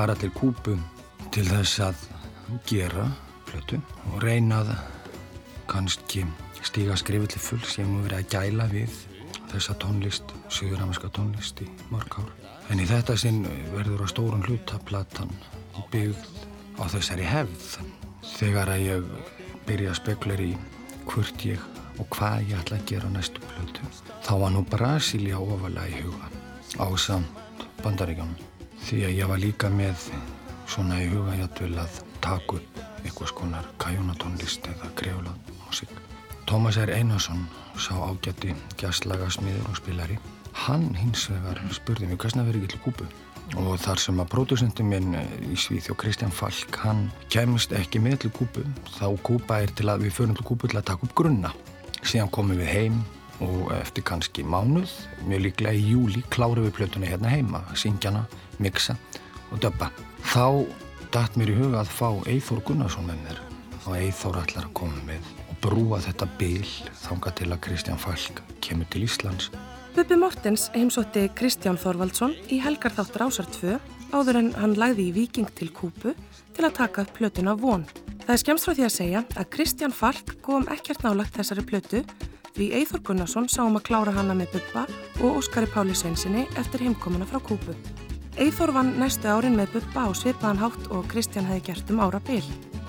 fara til Kúbu til þess að gera plötu og reyna að kannski stíga fulls. Ég hef nú verið að gæla við þessa tónlist, söguramerska tónlist í mörg ár. En í þetta sinn verður á stórun hluta platan byggð á þessari hefð. Þegar að ég byrja að spekla í hvort ég og hvað ég ætla að gera næstu plötu, þá var nú Brasilia ofalega í huga á samt bandaríkjónum. Því að ég var líka með svona í huga játvel að taka upp einhvers konar kæjunatónlist eða greflað músík. Tómas R. Einarsson sá ágætti gæstlagasmiður og spilari. Hann hins vegar spurði mig hversna verið ekki til kúpu og þar sem að pródusenti minn í Svíþjó Kristján Falk hann kemist ekki með til kúpu þá kúpa er til að við förum til kúpu til að taka upp grunna. Síðan komum við heim og eftir kannski mánuð, mjög líklega í júli, klárum við plötuna hérna heima, syngjana, mixa og döbba. Þá dætt mér í huga að fá Eithór Gunnarsson með mér og Eithór ætlar að koma með og brúa þetta bil þanga til að Kristján Falk kemur til Íslands. Bubbi Mortens heimsótti Kristján Þorvaldsson í helgarþáttur ásar 2 áður en hann lagði í Viking til Kúpu til að taka upp plötuna Von. Það er skemst frá því að segja að Kristján Falk kom ekkert nálagt þessari plötu því Eithor Gunnarsson sáum að klára hana með Bubba og Óskari Páli Sveinsinni eftir heimkomuna frá Kúpu. Eithor vann næstu árin með Bubba á svipaðan hátt og Kristján hefði gert um ára bil.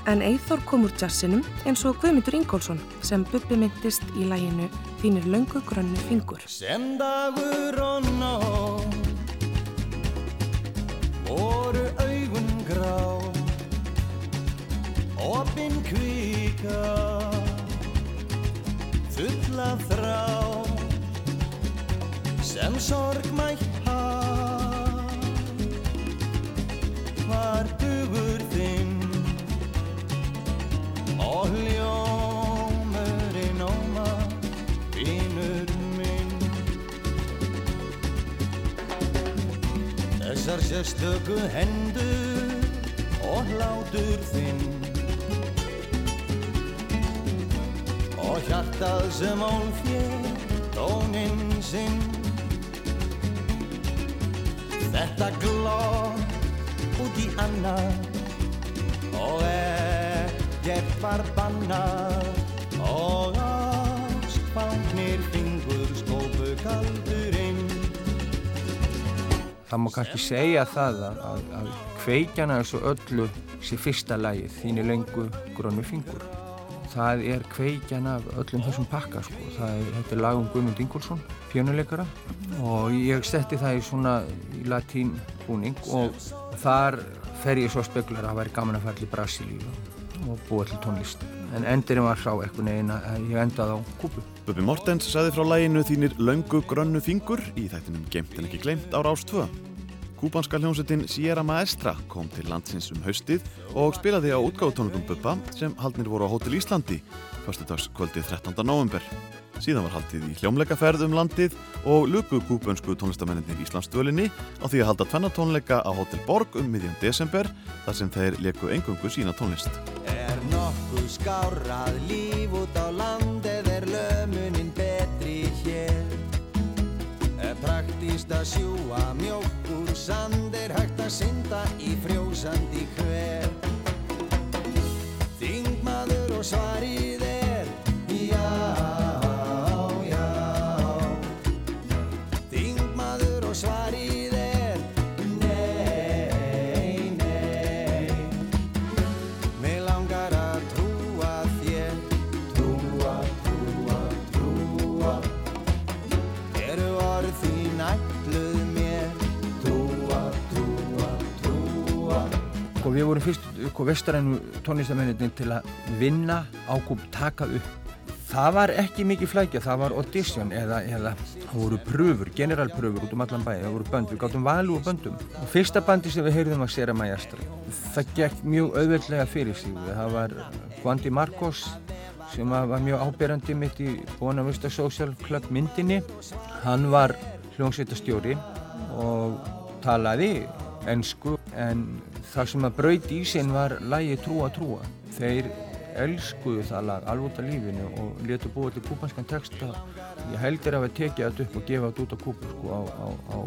En Eithor kom úr jazzinum eins og Guðmyndur Ingólfsson sem Bubbi myndist í læginu Þínir löngu grönnu fingur. Sem dagur og nótt voru augun grá opinn kvíka fulla þrá sem sorgmætt haf var dugur þinn og hljómurinn óma vinur minn. Þessar sérstöku hendur og hlátur þinn og hjartað sem álfér tóninn sinn. Þetta glóð út í annað og ekkert var bannað. Og ástfangnir fingur skópu kaldurinn Það má kannski segja það að, að, að kveikjana þessu öllu sé fyrsta lagið, þínu lengu grónu fingur. Það er kveikjan af öllum þessum pakka sko. Er, þetta er lag um Guðmund Ingólfsson, pjönuleikara og ég setti það í svona í latín búning og þar fer ég svo að spekla að það væri gaman að fara til Brasilíu og búa til tónlist. En endurinn var sá eitthvað neginn að ég endaði á kúpu. Bubbi Mortens saði frá læginu þínir löngu grönnu fingur í þættinum Gemt en ekki glemt ára ást 2. Kúbanska hljómsveitin Sierra Maestra kom til landsins um haustið og spilaði á útgáðutónleikum Bubba sem haldnir voru á Hótel Íslandi förstudagskvöldið 13. november. Síðan var haldið í hljómleikaferð um landið og luku kúbönsku tónlistamenninir Íslandsdölinni á því að halda tvennatónleika á Hótel Borg um miðjan desember þar sem þeir leku engungu sína tónlist. Er nokkuð skárað líf út á landið er lömunin betri hér Er praktíst að sjúa mjók sand er hægt að synda í frjósandi hver. Þingmaður og svarið er vorum fyrst vestrænu tónlistamennin til að vinna ákúp taka upp Það var ekki mikið flækja, það var audition eða, eða það voru pröfur, generalpröfur út um allan bæði, það voru bönd, við gáttum valu og böndum. Og fyrsta bandi sem við heyrðum var Sera Maestra. Það gekk mjög auðveldlega fyrir sig, það var Guandi Marcos sem var mjög ábyrjandi mitt í Bona Vista Social Club myndinni. Hann var hljómsveitastjóri og talaði ennsku en það sem að braut í sinn var lægi Trúa Trúa. Þeir elskuðu það lag alveg út af lífinu og letu búið til kúpanskan texta. Ég heldur að við tekja þetta upp og gefa þetta út á kúpu sko, á, á, á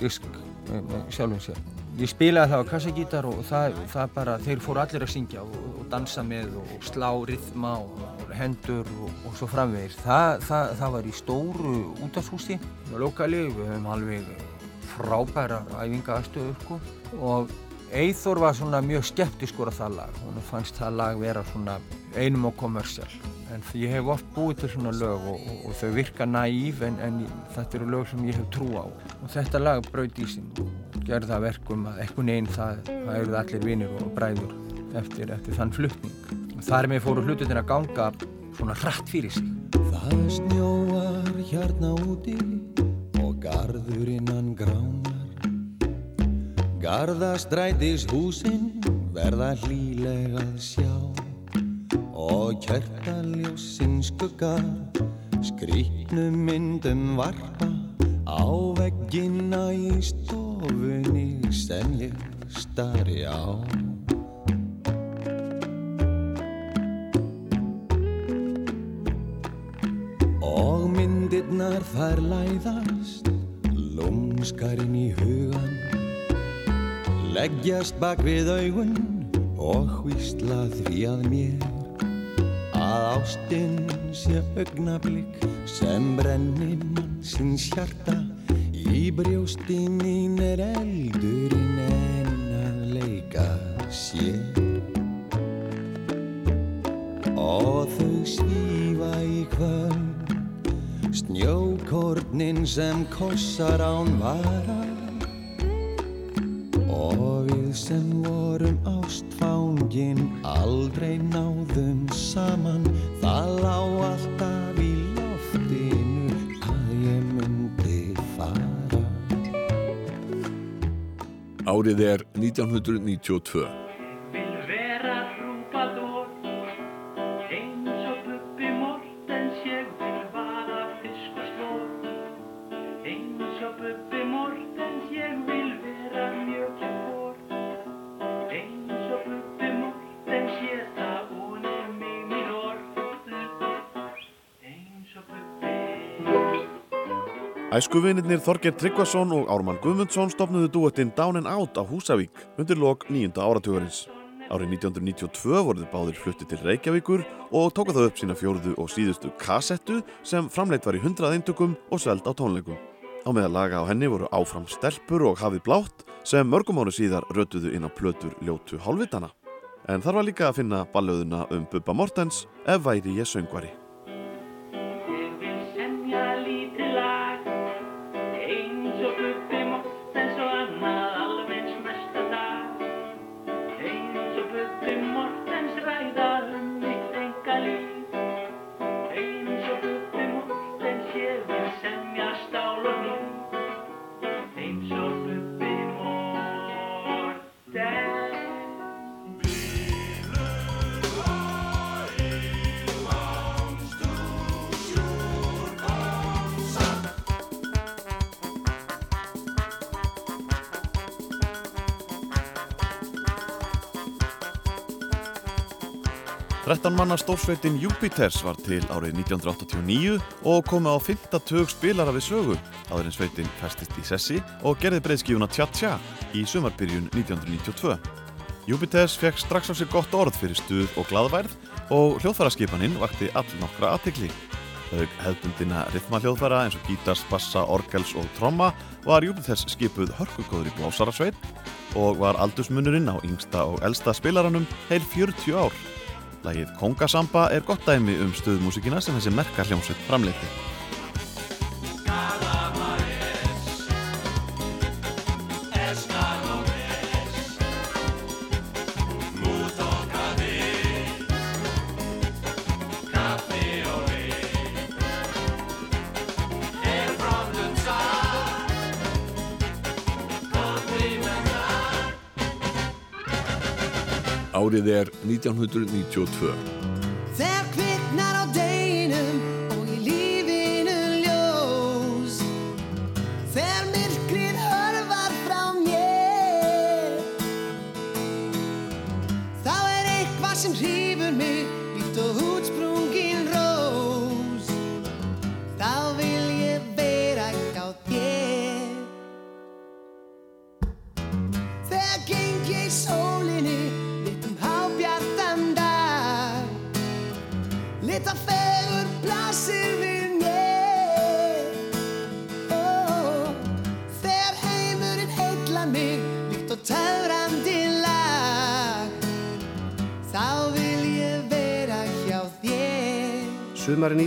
disk með, með sjálfum sér. Ég spilaði það á kassagítar og það, það bara þeir fóru allir að syngja og, og dansa með og slá rithma og hendur og, og svo framvegir það, það, það var í stóru útafshústi á lokali, við höfum alveg frábæra æfinga aðstöðu sko, og Eithor var svona mjög skeptiskur af það lag. Hann fannst það lag vera svona einum og kommersial en ég hef oft búið til svona lög og, og, og þau virka næýf en, en þetta eru lög sem ég hef trú á. Og þetta lag braut í sín og gerði það verkum að ekkun einn það, það eruð allir vinnir og bræður eftir, eftir þann flutning. Og þar með fóru hlututin að ganga svona hratt fyrir sig. Það snjóar hérna úti og garður innan gránar Garðastrætis húsinn verða hlýlegað sjá og kjörtaljósinn skugga skrýtnum myndum varpa á veggina í stofunni sem ég starri á. Og myndirnar þær læðast lúmskarinn í hugan leggjast bak við augun og hvísla því að mér að ástinn sé augnablík sem brennir mann sinns hjarta. Í brjósti mín er eldurinn en að leika sér. Og þau svífa í kvöld snjókornin sem kossar án vara ástfángin aldrei náðum saman Það lá alltaf í loftinu að ég myndi fara Árið er 1992. Æskuvinirnir Þorger Tryggvason og Ármann Guðmundsson stopnuðu duettinn Down and Out á Húsavík undir lok nýjunda áratugurins. Árið 1992 voruð báðir flutti til Reykjavíkur og tóka það upp sína fjóruðu og síðustu kassettu sem framleitt var í hundrað eintökum og sveld á tónleikum. Á meðal laga á henni voru áfram stelpur og hafið blátt sem mörgum áru síðar rötuðu inn á plötur ljótu hálfvitana. En þar var líka að finna ballöðuna um Bubba Mortens ef væri ég söngvari. 13 manna stórsveitin Jupiters var til árið 1989 og komið á 52 spilara við sögu aður en sveitin festist í sessi og gerði breyðskífuna Tja Tja í sumarbyrjun 1992. Jupiters fekk strax á sig gott orð fyrir stuð og gladværð og hljóðfæraskipaninn vakti all nokkra aðtikli. Þau hefðbundina rithmahljóðfæra eins og gítars, bassa, orgels og tromma var Jupiters skipuð hörkugóður í blásarasveit og var aldursmunurinn á yngsta og eldsta spilaranum heil 40 ár Lagið Kongasamba er gott dæmi um stöðmúsikina sem þessi merka hljómsveit framleiti. Árið er 1992.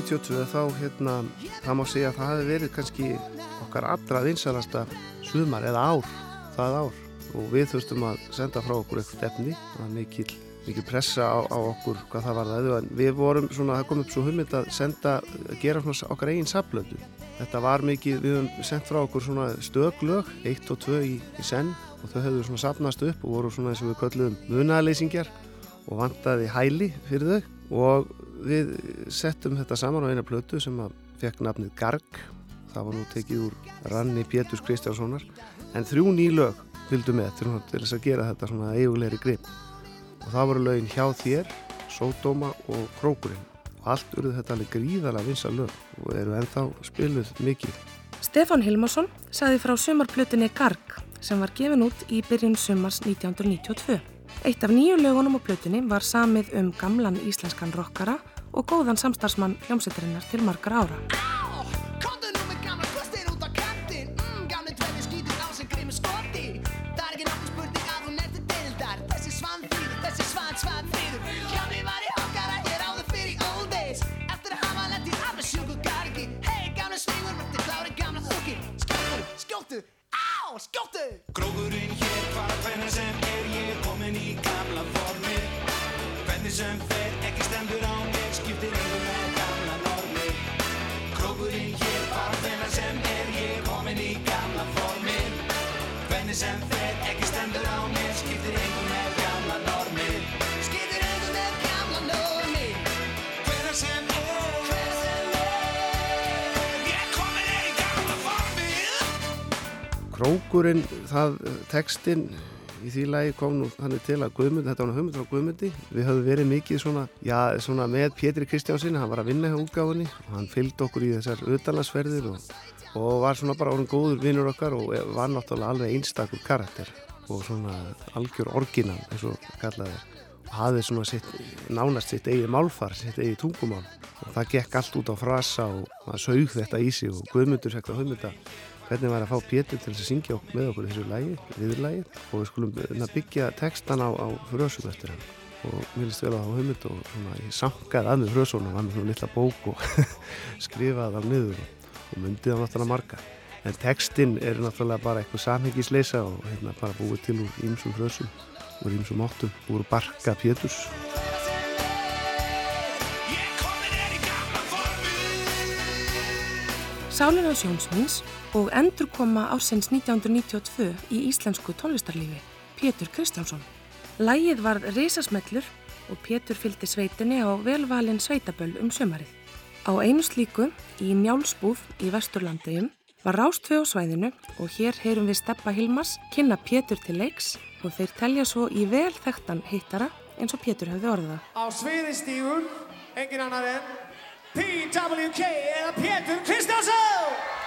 1992 þá hérna, það má segja að það hefði verið kannski okkar allra vinsalasta sumar eða ár, það ár. Og við þurftum að senda frá okkur eitthvað efni, það var mikil, mikil pressa á, á okkur hvað það var það en við vorum svona, það kom upp svo hummilt að senda, að gera svona okkar eigin sablötu þetta var mikið, við höfum sendt frá okkur svona stöglög, eitt og tvö í, í senn og þau höfðu svona sapnast upp og voru svona eins og við köllum munaleysingjar og vantaði hæli fyrir þau. Og við settum þetta saman á eina plötu sem að fekk nafnið Garg. Það var nú tekið úr Ranni Péturs Kristjánssonar. En þrjú ný lög fylgdu með til þess að gera þetta svona eigulegri grip. Og það voru lögin Hjá þér, Sódóma og Krókurinn. Og allt urðu þetta alveg gríðarlega vinsa lög og eru ennþá spiluð mikið. Stefán Hilmarsson sagði frá sumarplutinni Garg sem var gefin út í byrjun sumars 1992. Eitt af nýju lögunum á plutinni var samið um gamlan íslenskan rockara og góðan samstarfsmann hljómsveitarinnar til margar ára. Komdu nú með gamla Krókurinn, það, textin í því lagi kom nú þannig til að Guðmund, þetta var nú hugmynd frá Guðmundi. Við höfum verið mikið svona, já, svona með Pétri Kristjánsinni, hann var að vinna hjá útgáfunni. Og hann fylgd okkur í þessar auðalansferðir og, og var svona bara orðin góður vinnur okkar og var náttúrulega alveg einstakur karakter og svona algjör orginal eins og kallaði. Og hafði svona sitt, nánast sitt eigi málfar, sitt eigi tungumál. Og það gekk allt út á frasa og það sög þetta í sig og Guðmundur það hugmynda hvernig var að fá Pétur til að syngja með okkur þessu lægi, viðlægi og við skulum hérna, byggja textan á, á frösum eftir hann. Og mér líst vel að hafa hugmynd og svona, ég sankaði að með frösunum, hann með svona litla bók og skrifaði það niður og, myndið á náttúrulega marga. En textin er náttúrulega bara eitthvað samhengisleisa og hérna bara búið til úr ímsum frösum, úr ímsum áttum úr barka Péturs. Ég komin í og endurkoma ásins 1992 í íslensku tónlistarlífi, Pétur Kristjánsson. Lægið var reysasmellur og Pétur fylgdi sveitinni á velvalin sveitaböll um sömarið. Á einu slíku, í Njálsbúð í Vesturlandegjum, var Rástfjö á svæðinu og hér heyrum við Steppa Hilmas kynna Pétur til leiks og þeir telja svo í vel þekktan hittara eins og Pétur hefði orðað. Á sviði stígur, engin annar en PWK eða Pétur Kristjánsson!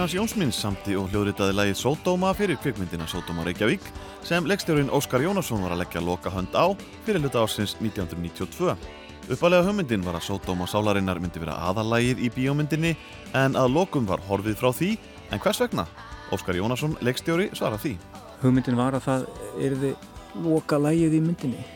hans Jónsmins samti og hljóðritaði lagið Sódóma fyrir kvikmyndina Sódóma Reykjavík sem leikstjórin Óskar Jónasson var að leggja loka hönd á fyrir hluta ársins 1992. Uppalega hugmyndin var að Sódóma sálarinnar myndi vera aðalagið í bíómyndinni en að lokum var horfið frá því en hvers vegna? Óskar Jónasson, leikstjóri, svarað því. Hugmyndin var að það erði loka lægið í myndinni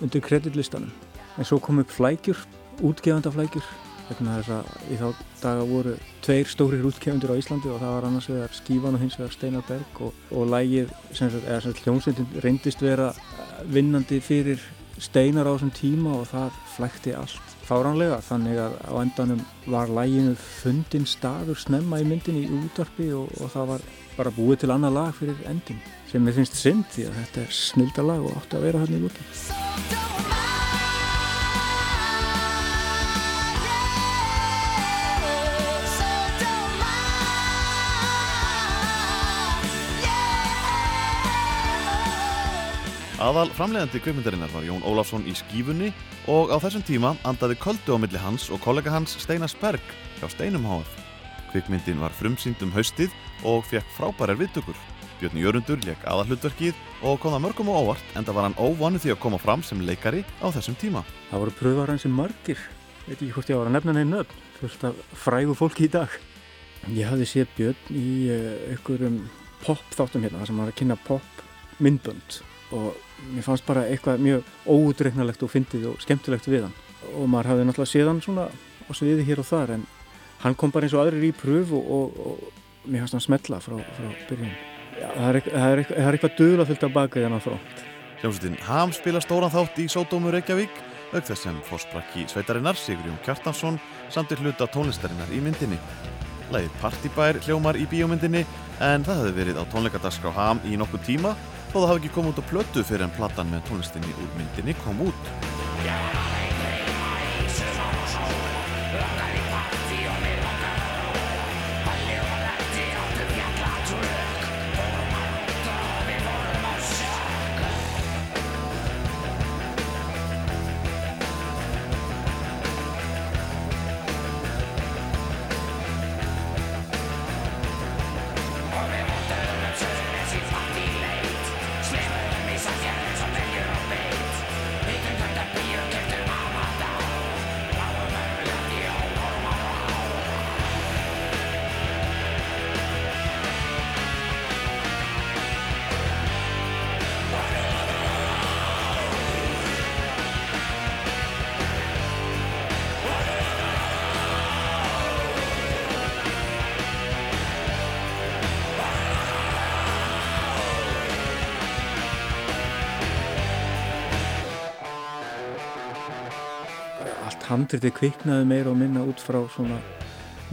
undir kreditlistanum. En svo kom upp flækjur, útgefandaflækjur vegna þess að í þá daga voru tveir stórir útgefundur á Íslandi og það var annars vegar Skífan og hins vegar Steinar Berg og, og lægið, sem sagt, eða sem sagt hljómsveitin reyndist vera vinnandi fyrir Steinar á þessum tíma og það flækti allt fáránlega þannig að á endanum var læginu fundin staður snemma í myndinni í útvarpi og, og það var bara búið til annað lag fyrir ending sem mér finnst synd því að þetta er snilda lag og átti að vera hann í lúti. Aðal framleiðandi kvikmyndarinnar var Jón Ólafsson í skífunni og á þessum tíma andaði köldu á milli hans og kollega hans Steinar Sperg hjá Steinum HF. Kvikmyndin var frumsýnd um haustið og fekk frábærar viðtökur. Björn Jörundur leik aðalhlutverkið og kom það mörgum og óvart enda var hann óvanu því að koma fram sem leikari á þessum tíma. Það voru pröfar hans sem margir, veit ekki hvort ég var að nefna neina nöfn, fullt af frægu fólki í dag. Ég hafði séð Björn í uh, einhverjum pop þáttum hérna, þar sem hann var að kynna pop myndbönd og mér fannst bara eitthvað mjög óutreiknalegt og fyndið og skemmtilegt við hann. Og maður hafði náttúrulega séð hann svona á sviði hér og þar en hann kom bara eins og aðrir í pröf og, og, og mér fannst hann smetla frá, frá byrjun. Já, það er, er, er eitthvað dögulega fyllt af baka í hann á front. Hljómsveitin Ham spila stóran þátt í Sódómu Reykjavík auk þess sem fórsprakki sveitarinnar Sigurjón Kjartansson samtir hluta tónlistarinnar í myndinni. Lægið Partibær hljómar í bíómyndinni en það hefði verið á tónleikadagskrá Ham í nokkuð tíma þó það hafi ekki komið út á plötu fyrir en platan með tónlistinni úr myndinni kom út. Handritið kviknaði meira og minna út frá svona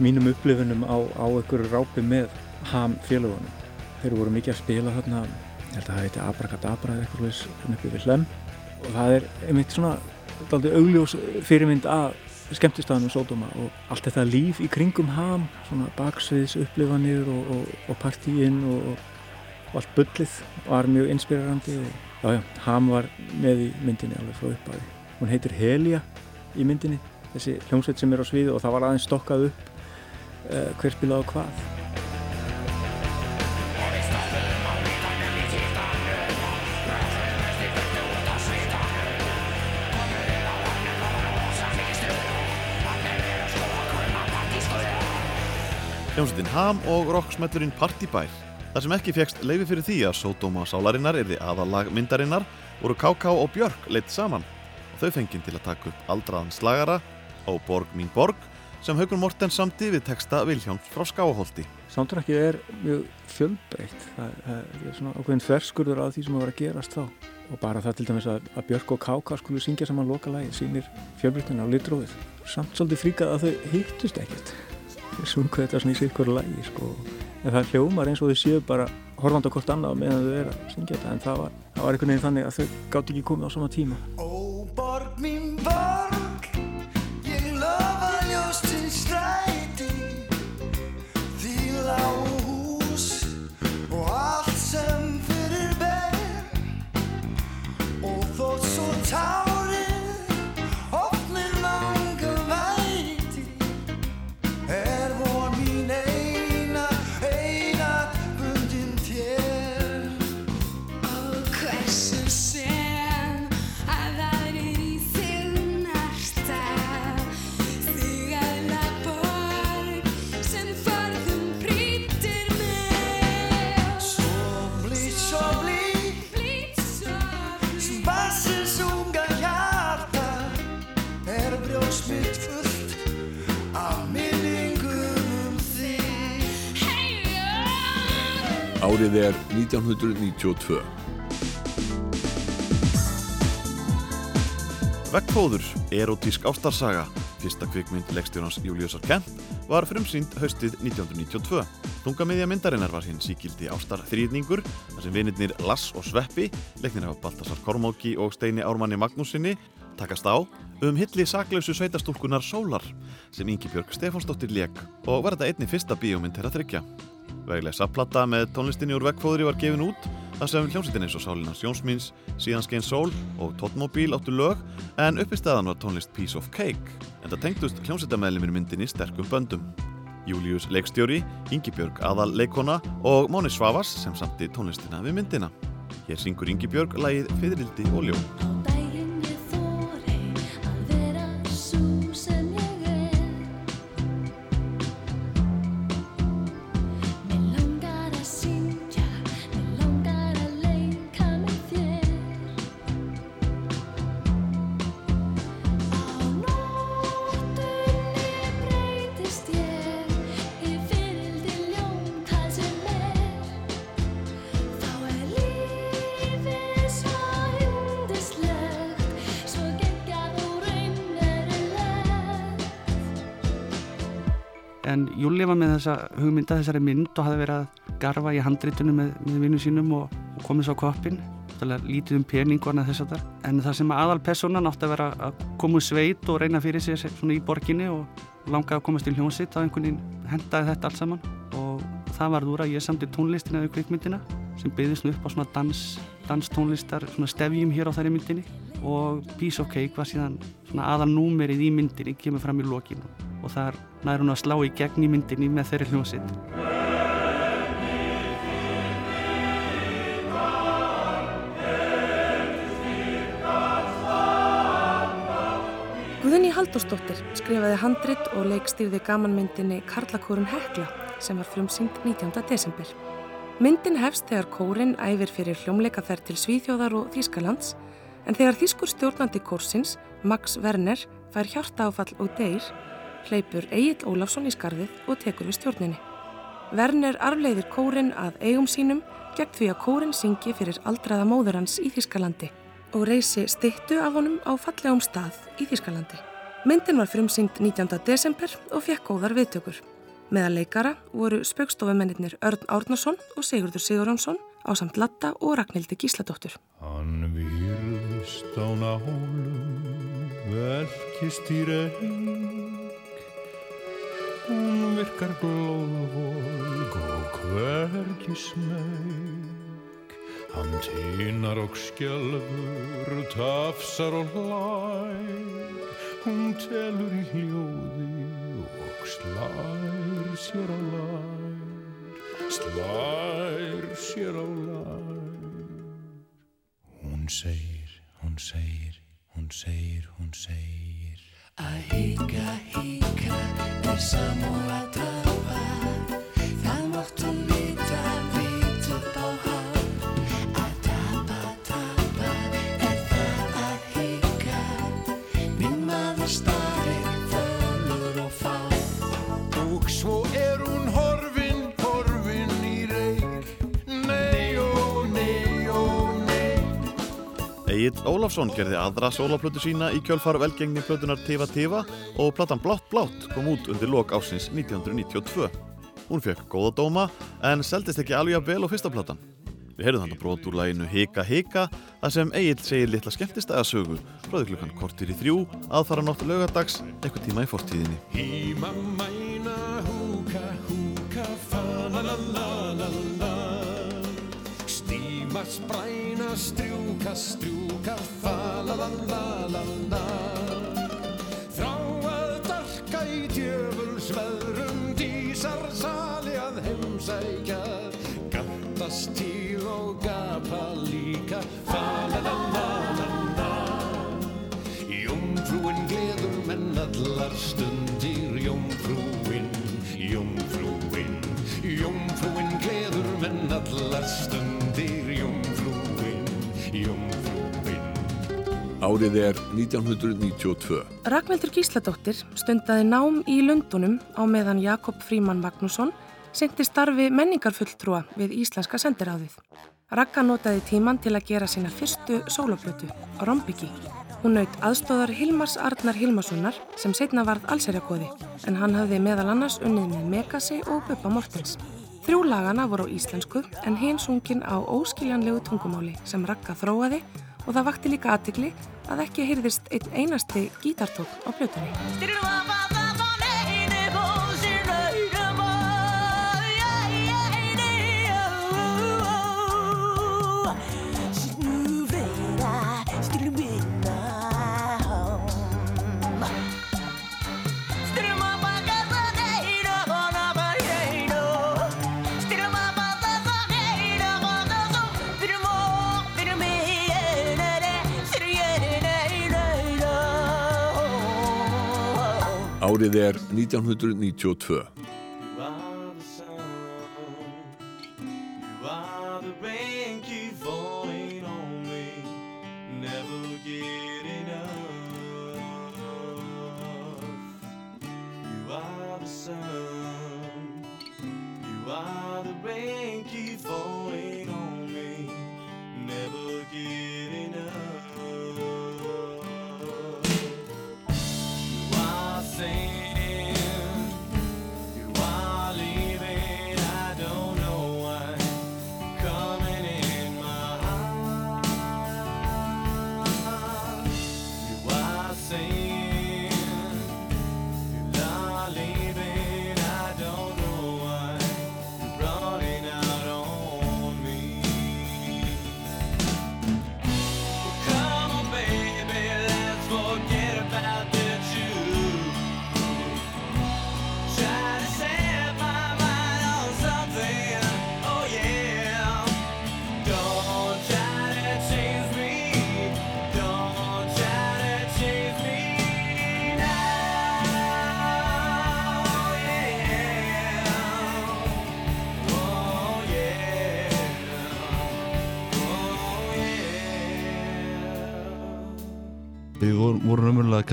mínum upplifunum á, á einhverju rápi með ham félagunum. Þeir voru mikið að spila þarna, ég held að það heiti Abracadabra eða eitthvað leys hérna uppi við hlem og það er einmitt svona aldrei augljós fyrirmynd að skemmtistaðanum Sódóma og allt þetta líf í kringum ham, svona baksviðs upplifanir og, og, og partíinn og, og allt bullið var mjög inspirerandi og já, já, ham var með í myndinni alveg frá upphafi. Hún heitir Helia í myndinni, þessi hljómsveit sem er á sviði og það var aðeins stokkað upp uh, hver spilaði hvað. Hljómsveitin Ham og rocksmellurinn Partibær. Það sem ekki fegst leifi fyrir því að Sódóma sálarinnar erði aðalag myndarinnar voru K.K. og Björk leitt saman þau fenginn til að taka upp aldraðan slagara á Borg mín borg sem Haugur Mortens samti við texta Vilhjáns frá Skáholti. Soundtrackið er mjög fjölbreytt, það, það er svona ákveðin ferskurður að því sem að vera að gerast þá og bara það til dæmis að, að Björk og K.K. skulu syngja saman loka lagi sínir fjölbreyttina á litrófið. Samt svolítið fríkað að þau hittust ekkert. sungu þetta svona í sikkur lægi sko. en það hljómar eins og þau séu bara horfandi á hvort annað meðan þau er að syngja þetta en það var, það var einhvern veginn þannig að þau gátt ekki komið á sama tíma Árið er 1992. Veggfóður, erotísk ástarsaga, fyrsta kvikmynd leikstjórnans Júliusar Kent, var frumsýnd haustið 1992. Þungamiðja myndarinnar var hinn síkildi ástar þrýðningur, þar sem vinirnir Lass og Sveppi, leiknir af Baltasar Kormáki og Steini Ármanni Magnúsinni, takast á um hilli saklausu sveitastúlkunar Sólar, sem Ingi Björg Stefánsdóttir leik og var þetta einni fyrsta bíómynd þeirra þryggja. Vegleg sapplata með tónlistinni úr veggfóðri var gefin út þar sem hljómsveitin eins og Sálinans Jónsmíns, Síðan Skein Sól og Tóttmóbíl áttu lög en uppi staðan var tónlist Piece of Cake en það tengdust hljómsveitameðlimir myndinni sterkum böndum. Július leikstjóri, Ingibjörg aðal leikona og Móni Svavas sem samti tónlistina við myndina. Hér syngur Ingibjörg lagið Fyririldi og ljó. Var með þessa hugmynda þessari mynd og hafði verið að garfa í handritunum með, með vinnu sínum og, og komið svo koppin. Lítið um pening og annað þess að þar. En það sem aðal personan átti að vera að koma úr sveit og reyna fyrir sig svona í borginni og langaði að komast í hljónsitt á einhvern veginn hendaði þetta allt saman og það var úr að ég samti tónlistina við kvikmyndina sem byggðist upp á svona dans, danstónlistar svona stefjum hér á þærri myndinni og Piece of Cake var síðan svona aðal númerið í myndinni kemur fram í lokinu og þar nær hún að slá í gegn í myndinni með þeirri hljónsitt Guðni Halldórsdóttir skrifaði handrit og leikstýrði gamanmyndinni Karlakórun Hekla sem var frumsýnd 19. desember. Myndin hefst þegar kórin æfir fyrir hljómleikaferð til Svíþjóðar og Þýskalands en þegar þýskur stjórnandi kórsins, Max Werner, fær hjarta áfall og deyr, hleypur Egil Ólafsson í skarðið og tekur við stjórninni. Werner arfleiðir kórin að eigum sínum gegn því að kórin syngi fyrir aldraða móður hans í Þýskalandi og reysi styttu af honum á fallegum stað í Þýskalandi. Myndin var frumsýnd 19. desember og fekk góðar viðtökur. Meðal leikara voru spaukstofumennir Örn Árnason og Sigurður Sigurjónsson á samt Latta og Ragnhildi Gísladóttur. Hann virðist á nálum, velkist í reik. Hún virkar glóðvolg og hvergi smeg. Hann tínar og skjálfur, tafsar og hlær. Hún telur í hljóði og slær sér á lær. Slær sér á lær. Hún segir, hún segir, hún segir, hún segir. Að hika, hika er samúð að tapa. Það máttu vita, Egil Ólafsson gerði aðra sólaplötu sína í kjölfar velgengni plötunar Tiva Tiva og platan Blátt Blátt kom út undir lok ásins 1992. Hún fekk góða dóma en seldist ekki alveg að vel á fyrsta platan. Við heyrðum þannig brot úr læginu Hika Hika þar sem Egil segir litla skemmtistæða sögu því klukkan kortir í þrjú aðfara nótt lögadags eitthvað tíma í fortíðinni. Híma mæna húka húka fa Stíma spræna strjúka strjúka fa la la la la. La Þrá að darka í djöfulsveðrum dísar sali að heimsækja. Gattast til og gapa líka fa la la la la la. Jómfrúin gleður menn allar stundir Jómfrúin, jómfrúin Jómfrúin gleður menn allar stundir Árið er 1992. Ragnhildur Gísladóttir stundaði nám í Lundunum á meðan Jakob Fríman Magnússon syngti starfi menningarfulltrúa við Íslenska sendiráðið. Ragga notaði tíman til að gera sína fyrstu sóloplötu, Rombiki. Hún naut aðstóðar Hilmars Arnar Hilmarssonar sem setna varð allserjakóði en hann hafði meðal annars unnið með Megasi og Bubba Mortens. Þrjú lagana voru á íslensku en hinn sungin á óskiljanlegu tungumáli sem Ragga þróaði og það vakti líka aðtikli að ekki heyrðist einn einasti gítartók á plötunni. Árið er 1992.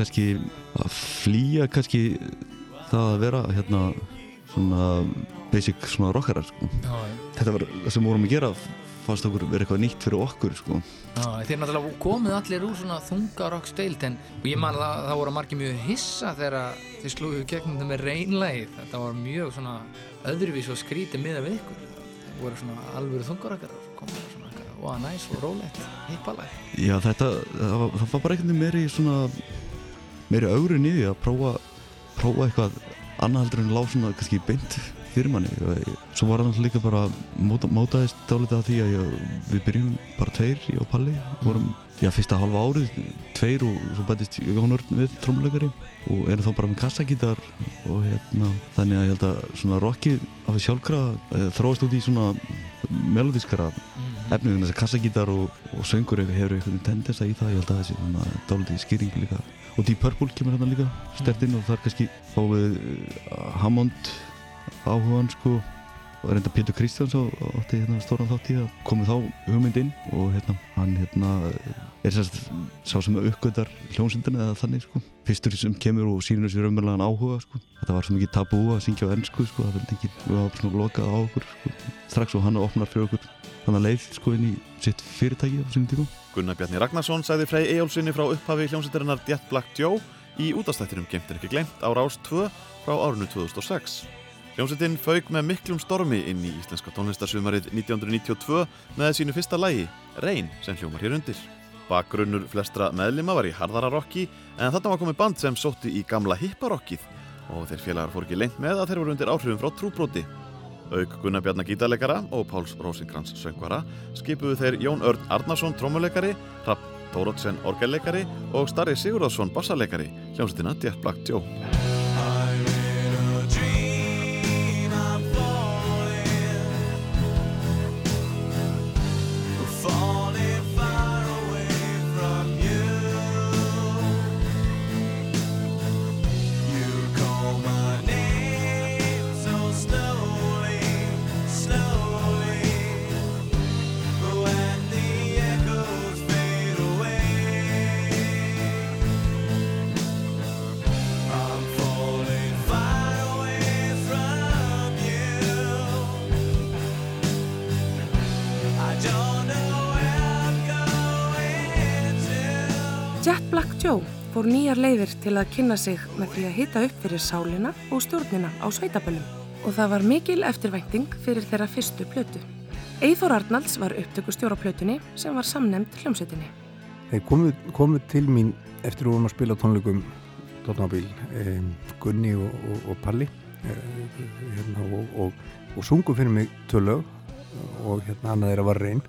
kannski að flýja kannski það að vera hérna svona basic svona rockarar sko. Já. Þetta var það sem vorum að gera fannst okkur vera eitthvað nýtt fyrir okkur sko. Já, þeir náttúrulega komið allir úr svona þungarokk steilt en ég man að það voru margir mjög hissa þegar þeir slúðu gegnum það með reynlægið þetta var mjög svona öðruvís og skrítið miða við ykkur það voru svona alvöru þungarokkar og komið svona eitthvað, wow, næs og rólegt, hippalag Já þetta, það var, það var bara einhvern veginn meiri svona meiri augrun í því að prófa prófa eitthvað annað heldur en lág svona kannski beint fyrir manni. Svo var hann líka bara móta, mótaðist dálítið af því að ég, við byrjum bara tveir, ég og Palli. Vorum, já fyrsta halva árið tveir og svo bætist Jón Örn við trómuleikari og erum þá bara með kassagítar og hérna þannig að ég held að svona rockið af því sjálfkrafa eh, þróast út í svona melodískara efnið en þess að kassagítar og, og söngur hefur einhvern tendensa í það ég held að þessi svona dálítið skýring líka. Og Deep Purple kemur hérna líka stert inn og það er kannski fáum við uh, Hammond áhugan sko og reynda Pétur Kristjáns á- átti hérna stóran þátt í að komið þá hugmynd inn og hérna hann hérna er sérst sá sem uppgötar hljónsundina eða þannig sko. Fyrstur sem kemur og sýnir þessi raunverulegan áhuga sko. Þetta var svo mikið tabú að syngja á ennsku sko það vildi ekki, við varum svona lokað á okkur sko. Strax og hann opnar fyrir okkur þannig leið sko inn í sitt fyrirtæki á sínum tíma. Gunnar Bjarni Ragnarsson sagði Frey Eyjólfsinni frá upphafi hljómsveitarinnar Jet Black Joe í útastættinum Gemtir ekki glemt á Rás 2 frá árinu 2006. Hljómsveitin fauk með miklum stormi inn í íslenska tónlistarsumarið 1992 með sínu fyrsta lægi, Reyn, sem hljómar hér undir. Bakgrunnur flestra meðlima var í harðara rocki en þarna var komið band sem sótti í gamla hipparokkið og þeir félagar fór ekki lengt með að þeir voru undir áhrifum frá trúbróti. Auk Gunnar Bjarnar gítarleikara og Páls Rósingrans söngvara skipuðu þeir Jón Örn Arnarsson trómuleikari, Rapp Tórótsen orgelleikari og Starri Sigurðarsson bassarleikari hljómsveitina Jet Black Joe. Til að kynna sig með því að hita upp fyrir sálina og stjórnina á sveitaböllum og það var mikil eftirvænting fyrir þeirra fyrstu plötu. Eithor Arnalds var upptökustjóra plötunni sem var samnemnd hljómsveitinni. Þeir komu, komu til mín eftir að vorum að spila tónleikum Dóttnabíl, eh, Gunni og, og, og Palli eh, hérna, og, og, sungu fyrir mig tvö lög og hérna annað þeirra var reyn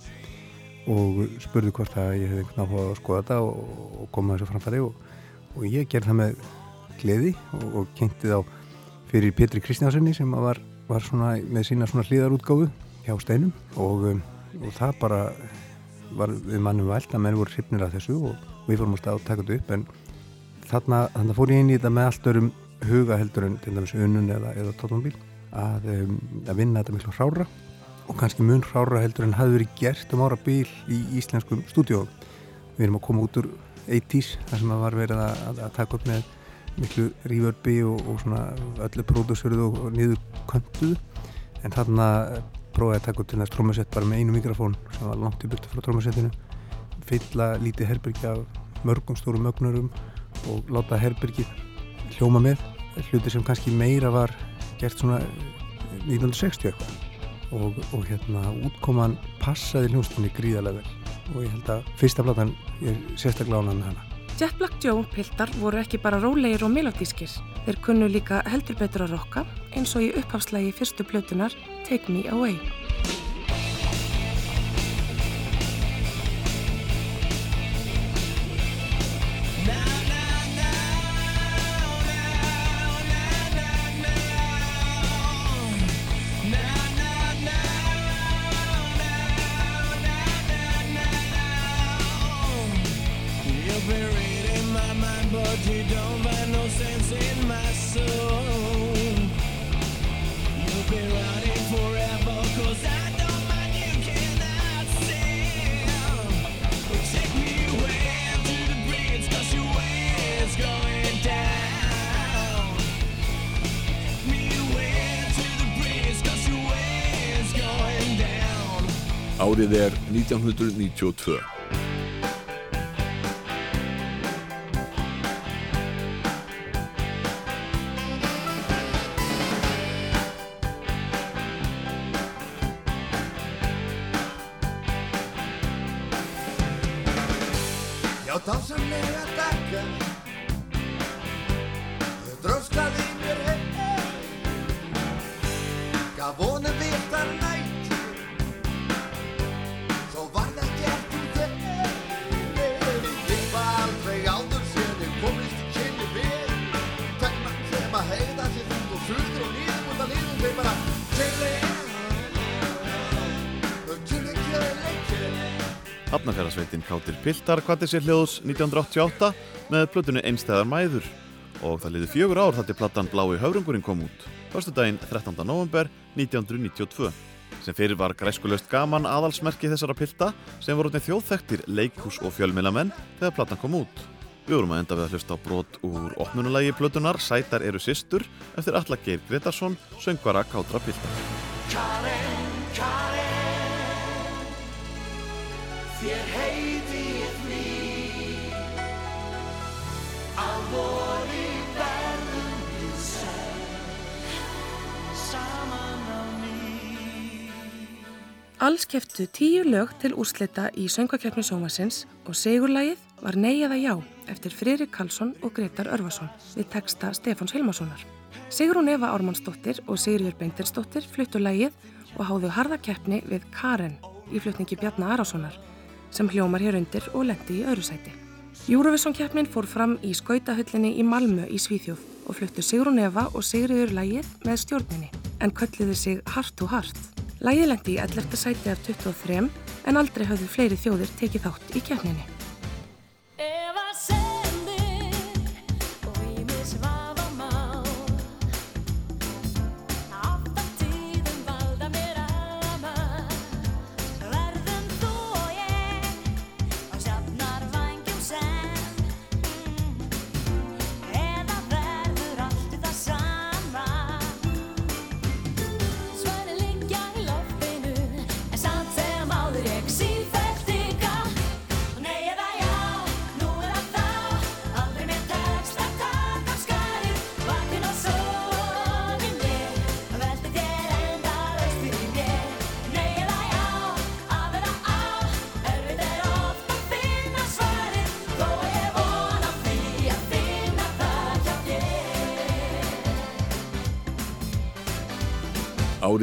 og spurði hvort að ég hefði á að skoða þetta og koma þessu framfæri og, og ég gerði það með gleði og, og kynnti þá fyrir Pétri Kristjánssoni sem að var, var svona með sína hlýðarútgáfu hjá steinum og, um, og það bara var við mannum vælt að menn voru hrifnir af þessu og við fórum að stað og taka þetta upp en þarna, þarna fór ég inn í þetta með allt örum huga heldur en til dæmis unnun eða, eða tóttumabíl að, um, að vinna þetta miklu hrára og kannski mun hrára heldur en hafði verið gert um ára bíl í íslenskum stúdíóum. Við erum að koma út úr 80s þar sem að var verið að, að, að taka upp með miklu reverbi og, og svona öllu pródúsöruðu og, og niður köntuðu en þarna prófaði að taka upp til þess trómusett bara með einu mikrofón sem var langt í burtu frá trómusettinu. Fylla lítið herbergi af mörgum stórum mögnurum og láta herbergið hljóma með. Hluti sem kannski meira var gert svona 1960 eitthvað. Og, og hérna útkoman passaði hljónstunni gríðarlega vel og ég held að fyrsta platan er sérstaklega með hana Jet Black Joe piltar voru ekki bara rólegir og melodískir. Þeir kunnu líka heldur betur að rokka eins og í upphafslægi fyrstu plötunar Take Me Away. Árið er 1992. Piltar kvatti sér hljóðs 1988 með plötunni Einstæðar mæður og það liði fjögur ár þar til plattan Blái höfrungurinn kom út, förstu daginn 13. november 1992 sem fyrir var græskulöst gaman aðalsmerki þessara pilta sem voru þjóðþektir leikhús og fjölmilamenn þegar plattan kom út. Við vorum að enda við að hlusta á brot úr opnunulagi plötunar Sætar eru systur eftir Alla Geir Gretarsson, söngvara Kátra Piltar. Karen, Karen þér heiti vori verðum við senn Saman á ný Alls keftu tíu lög til úrslita í söngvakeppni sjómasins og segurlægið var Nei eða Já eftir Friðrik Karlsson og Gretar Örvason við texta Stefáns Hilmarssonar. Sigrún Eva Ármannsdóttir og Sigriður Beintinsdóttir fluttu lægið og háðu harða keppni við Karen í flutningi Bjarnar Arasonar sem hljómar hér undir og lendi í öðru sæti. Eurovision keppnin fór fram í skautahöllinni í Malmö í Svíþjóð og fluttu Sigrún Eva og Sigriður lægið með stjórninni en kölluðu sig Heart to Heart. Lægið lendi í 11. sæti af 23 en aldrei hafðu fleiri þjóðir tekið þátt í keppninni.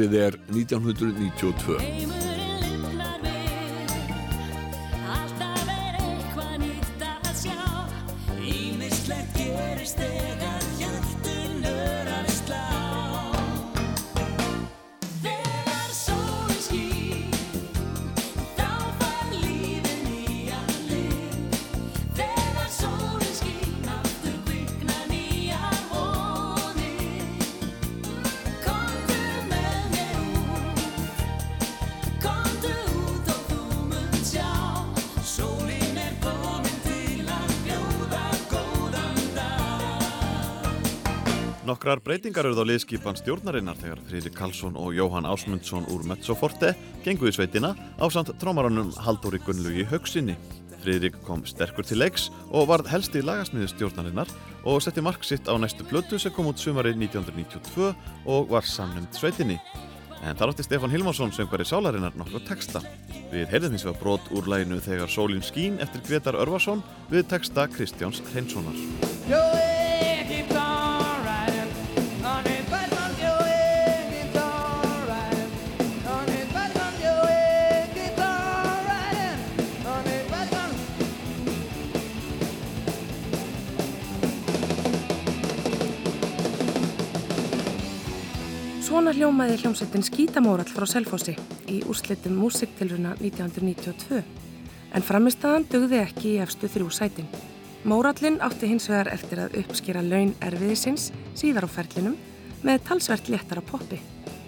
Árið er 1992. Nokkrar breytingar eruð á liðskipan stjórnarinnar þegar Friðrik Karlsson og Jóhann Ásmundsson úr Mezzoforte gengu í sveitina á samt trómarannum Halldóri Gunnlugi Haugsinni. Friðrik kom sterkur til leiks og varð helsti lagasmiði stjórnarinnar og setti mark sitt á næstu blötu sem kom út sumari 1992 og var samnumd sveitinni. En þar átti Stefán Hilmarsson söngvari sálarinnar nokkuð texta. Við heyrðum hins vegar brot úr læginu Þegar sólinn skín eftir Gretar Örvason við texta Kristjáns Hreinssonar. Svona hljómaði hljómsveitin Skítamórall frá Selfossi í úrslitum músiktilruna 1992 en framistaðan dugði ekki í efstu þrjú sætin. Mórallin átti hins vegar eftir að uppskera laun erfiðisins síðar á ferlinum með talsvert léttara poppi.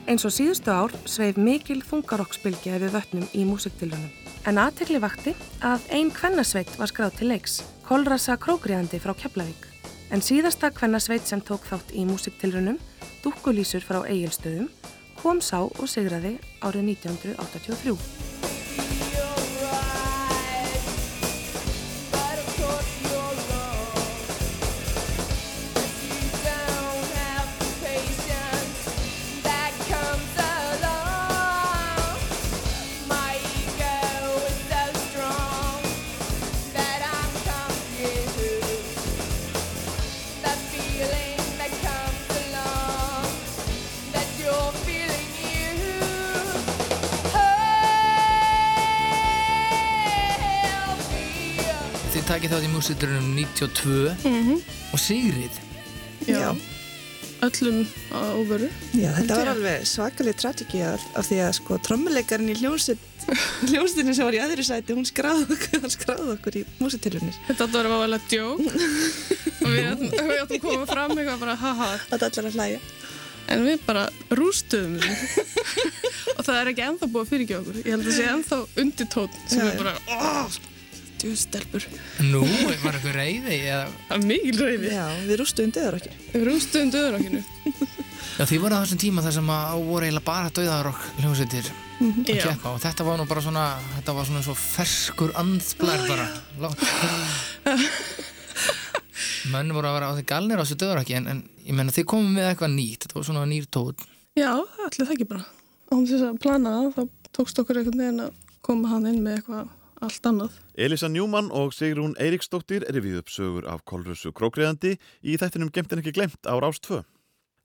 Eins og síðustu ár sveif mikil þungarokksbylgja við vötnum í músiktilrunum. En aðtekli vakti að ein kvennasveit var skráð til leiks, Kolrasa Krókriðandi frá Keflavík. En síðasta kvennasveit sem tók þátt í músiktilrunum, Dúkkulísur frá Egilstöðum, kom sá og sigraði árið 1983. takið þátt í músiturunum 92 Mhm. og Sigrið. Já, öllum á óvöru. Já, þetta var alveg svakalig tragiki af, af því að sko trommuleikarinn í hljómsveit hljómsveitinni sem var í öðru sæti hún skráði okkur, hann skráði okkur í músitilunir Þetta átti að vera válega djók og við áttum, að koma fram eitthvað bara haha. Þetta allar að hlæja. En við bara rústuðum og það er ekki ennþá búið að fyrirgefa okkur. Ég held að það sé ennþá undirtótt sem Já, er bara, oh, djústelpur. Nú, var eitthvað reyði? Eða... Það er mikil reyði. Já, við rústuðum döður okkur. Við rústuðum döður okkinu. Já, þið voru á þessum tíma þar sem að voru eiginlega bara döðarokk hljómsveitir Mhm. að Já. keppa og þetta var nú bara svona, þetta var svona svo ferskur andblær bara. Menn voru að vera á því galnir á þessu döðarokki en, en ég menna þið komum með eitthvað nýtt, þetta var svona nýr tótt. Já, allir það ekki bara. Án þess að plana það, þá tókst okkur einhvern veginn að koma hann inn með eitthvað allt annað. Elisa Njúmann og Sigrún Eiríksdóttir rifið upp sögur af Kolrössu Krókriðandi í þættinum Gemt en ekki glemt á Rás 2.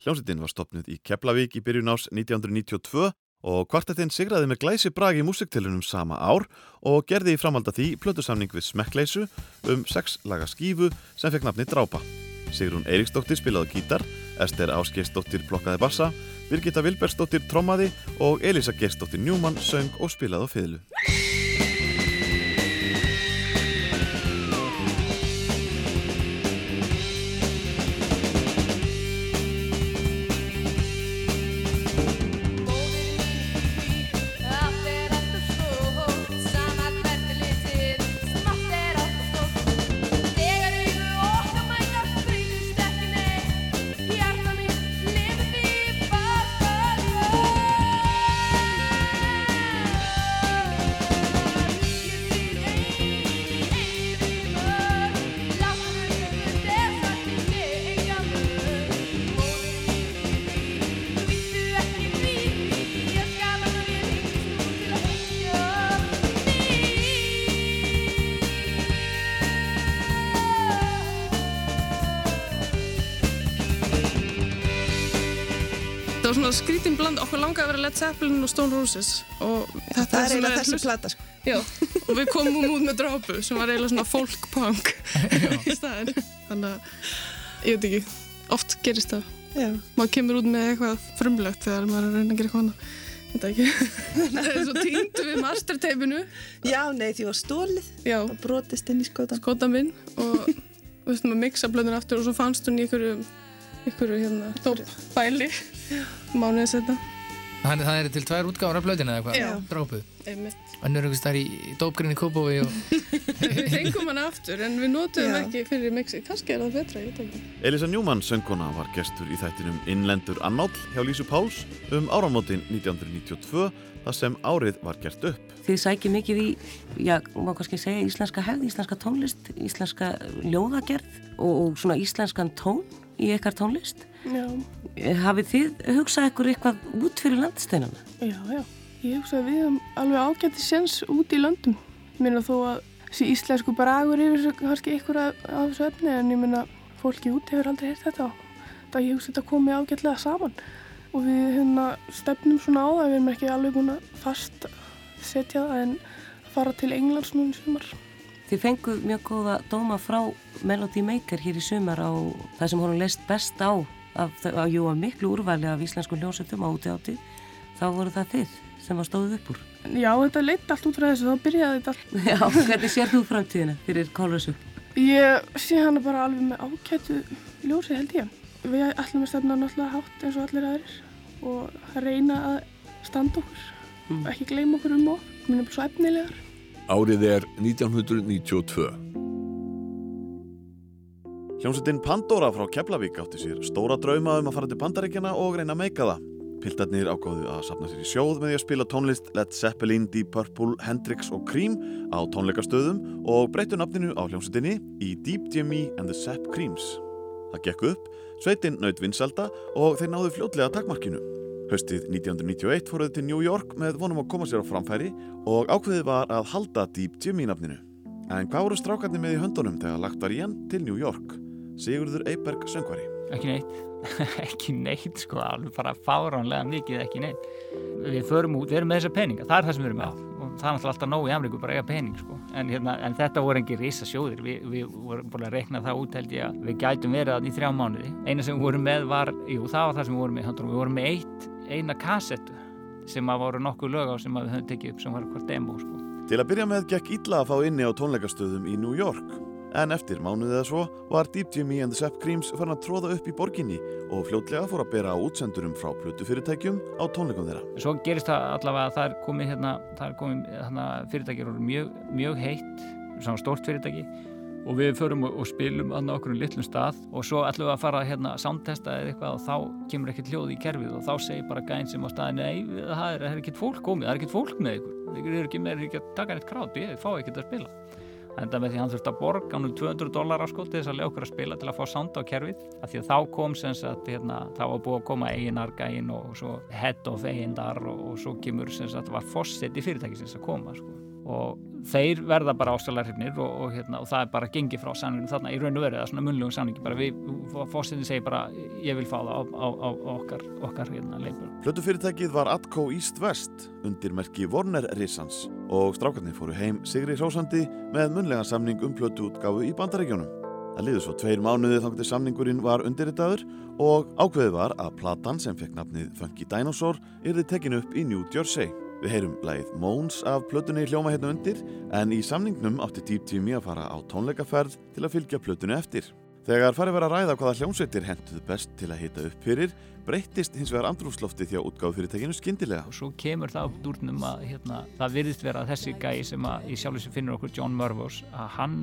Hljómsveitin var stopnud í Keflavík í byrjun ás 1992 og kvartettinn sigraði með glæsi bragi í músiktilunum sama ár og gerði í framhalda því plötusamning við Smekkleysu um sex laga skífu sem fekk nafni Drápa. Sigrún Eiríksdóttir spilaði gítar, Ester Ásgeisdóttir blokkaði bassa, Birgitta Vilbergsdóttir trommaði og Elisa Gersdóttir Njúmann söng og spilaði á fiðlu. Og Roses og þetta Það er eiginlega þessi plata, sko. Já, og við komum út með drápu sem var eiginlega svona folk punk í staðin. Þannig að, ég veit ekki, oft gerist það. Já. Maður kemur út með eitthvað frumlegt þegar maður er að reyna að gera eitthvað annað. Þetta ekki. Það er svo týndu við masterteipinu. Já, nei, því var stólið Já. og brotist inn í skótan. Skótan minn og við veistum að mixa blöðun aftur og svo fannst hún í einhverju, einhverju hérna, dópbæli mánuðið setna. Þannig það er til tvær útgáfar af blöðina eða Já. eitthvað, drápuð. Einmitt. Önnur einhvers þar í, í dópgrinni Kópói og... Við fengum hann aftur en við notuðum Já. ekki fyrir mixi. Kannski er það betra, ég veit ekki. Elisa Njúmann söngkona var gestur í þættinum Innlendur Annáll hjá Lísu Páls um áramótin 1992 þar sem árið var gert upp. Þið sækir mikið í, já, má kannski segja íslenska hefð, íslenska tónlist, íslenska ljóðagerð og, og svona íslenskan tón í ykkar tónlist. Já, Hafið þið hugsað ykkur eitthvað út fyrir landsteinana? Já, já. Ég hugsa að við höfum alveg ágætti sens út í löndum. Ég meina þó að þessi íslensku bragur yfir kannski ykkur af, þessu efni en ég meina fólki út hefur aldrei heyrt þetta. Það ég hugsa að komi ágætlega saman og við hérna stefnum svona á það, við erum ekki alveg búin að fast setja það en fara til Englands núna í sumar. Þið fenguð mjög góða dóma frá Melody Maker hér í sumar á það sem honum leist best á af, á jú að miklu úrvæli af íslensku hljómsveitum á úti átti. Þá voru það þið sem var stóðuð upp úr. Já, þetta leitt allt út frá þessu, þá byrjaði þetta allt. Já, hvernig sér þú framtíðina fyrir Kólrössu? Ég sé hana bara alveg með ágætu ljósi held ég. Við ætlum að stefna náttúrulega hátt eins og allir aðrir og reyna að standa okkur og ekki gleyma okkur um erum bara svo efnilegar. Árið er 1992. Hljómsveitin Pandora frá Keflavík átti sér stóra drauma um að fara til Bandaríkjana og reyna að meika það. Piltarnir ákváðu að sapna sér í sjóð með því að spila tónlist Led Zeppelin, Deep Purple, Hendrix og Cream á tónleikastöðum og breyttu nafninu á hljómsveitinni í Deep Jimmy and the Zepp Creams. Það gekk upp, sveitin naut vinsalda og þeir náðu fljótlega takmarkinu. Haustið 1991 fóruð til New York með vonum að koma sér á framfæri og ákveðið var að halda Deep Jimmy nafninu. En hvað voru strákarnir með í höndunum þegar lagt var í hann til New York? Sigurður Eiberg söngvari. Ekki neitt, ekki neitt sko, alveg bara fáránlega mikið ekki neitt. Við förum út, við erum með þessa peninga, það er það sem við erum með og það er náttúrulega alltaf nóg í Ameríku bara að eiga pening sko. En, hérna, en þetta voru engin risa sjóðir, við, við vorum búin að rekna það út held ég að við gætum verið þarna í þrjá mánuði. Eina sem við vorum með var, jú það var það sem við vorum með, höndunum. við vorum með eitt, eina kassettu sem að voru nokkuð lög á sem að við höfum tekið upp sem var hvort demo sko. Til að byrja með gekk illa að fá inni á tónleikastöðum í New York. En eftir mánuðið eða svo var Deep Jimmy and the Sepp Creams farin að tróða upp í borginni og fljótlega fór að bera útsendurum frá plötufyrirtækjum á tónleikum þeirra. Svo gerist það allavega að það er komið, hérna, komið hérna, fyrirtæki eru mjög, mjög heitt, svona stórt fyrirtæki og við förum og, og spilum að okkur um litlum stað og svo við að fara hérna að soundtesta eða eitthvað og þá kemur ekkert hljóð í kerfið og þá segir bara gæðin sem á staðinu nei, það er, er ekkert fólk komið, það er ekkert fólk með ykkur ykkur er ekki með ekki að taka neitt krát ég fá ekkert að spila enda með því hann þurfti að borga hann um 200 dólar á sko til þess að lega okkur að spila til að fá sound á kerfið. Af því að þá kom sem sagt hérna, þá var búið að koma eiginar gægin og svo head of eigindar og, og svo kemur sem sagt var fórsett í fyrirtækisins að koma sko. Og þeir verða bara ástæðlarhifnir og, og, hérna, og það er bara gengið frá samningum þarna í raun og verið, það er svona munlugum samningi bara við, fórsetin segir bara ég vil fá það á, á, á okkar, okkar hérna leifur. Plötufyrirtækið var Atco East West undir merki Warner Risans og strákarnir fóru heim Sigri Hrósandi með munlega samning um plötuútgáfu í bandaríkjónum. Það liður svo tveir mánuði til samningurinn var undirritaður og ákveðið var að platan sem fekk nafnið Funky Dinosaur yrði tekin upp í New Jersey. Við heyrum lægið Móns af plötunni hljóma hérna undir en í samningnum átti Deep Teamy að fara á tónleikaferð til að fylgja plötunni eftir. Þegar farið verið að ræða hvaða hljómsveitir henduð best til að hita upp fyrir, breyttist hins vegar andrúfsloftið hjá útgáðufyrirtekinu skindilega. Og svo kemur það upp dúrnum að hérna, það virðist vera að þessi gæi sem að í sjálf sem finnur okkur John Murvos að hann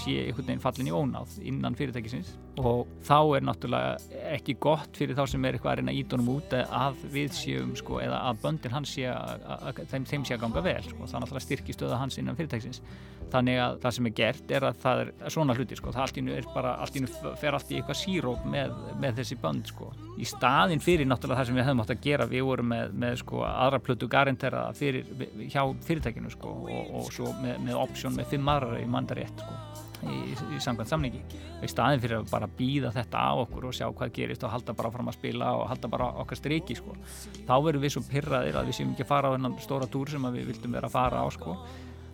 sé einhvern veginn fallin í ónáð innan fyrirtækisins. Og þá er náttúrulega ekki gott fyrir þá sem er eitthvað að reyna ídunum út að við séum sko eða að böndin hans sé að, að þeim, þeim sé að ganga vel sko, það náttúrulega styrki stöða hans innan fyrirtækisins. Þannig að það sem er gert er að það er svona hluti sko, það allt í nú er bara allt í nú fer allt í eitthvað síróp með, með þessi bönd sko. Í staðin fyrir náttúrulega það sem við hefum átt að gera. Við vorum með, með sko aðra plötu garantera fyrir, hjá fyrirtækinu sko og, og svo með, með option með fimm aðra í mandarétt sko í, í samkvæmt samningi. Í staðin fyrir að bara býða þetta á okkur og sjá hvað gerist og halda bara fram að spila og halda bara okkar striki sko. Þá verðum við svo pyrraðir að við séum ekki að fara á þennan stóra túr sem við vildum vera að fara á sko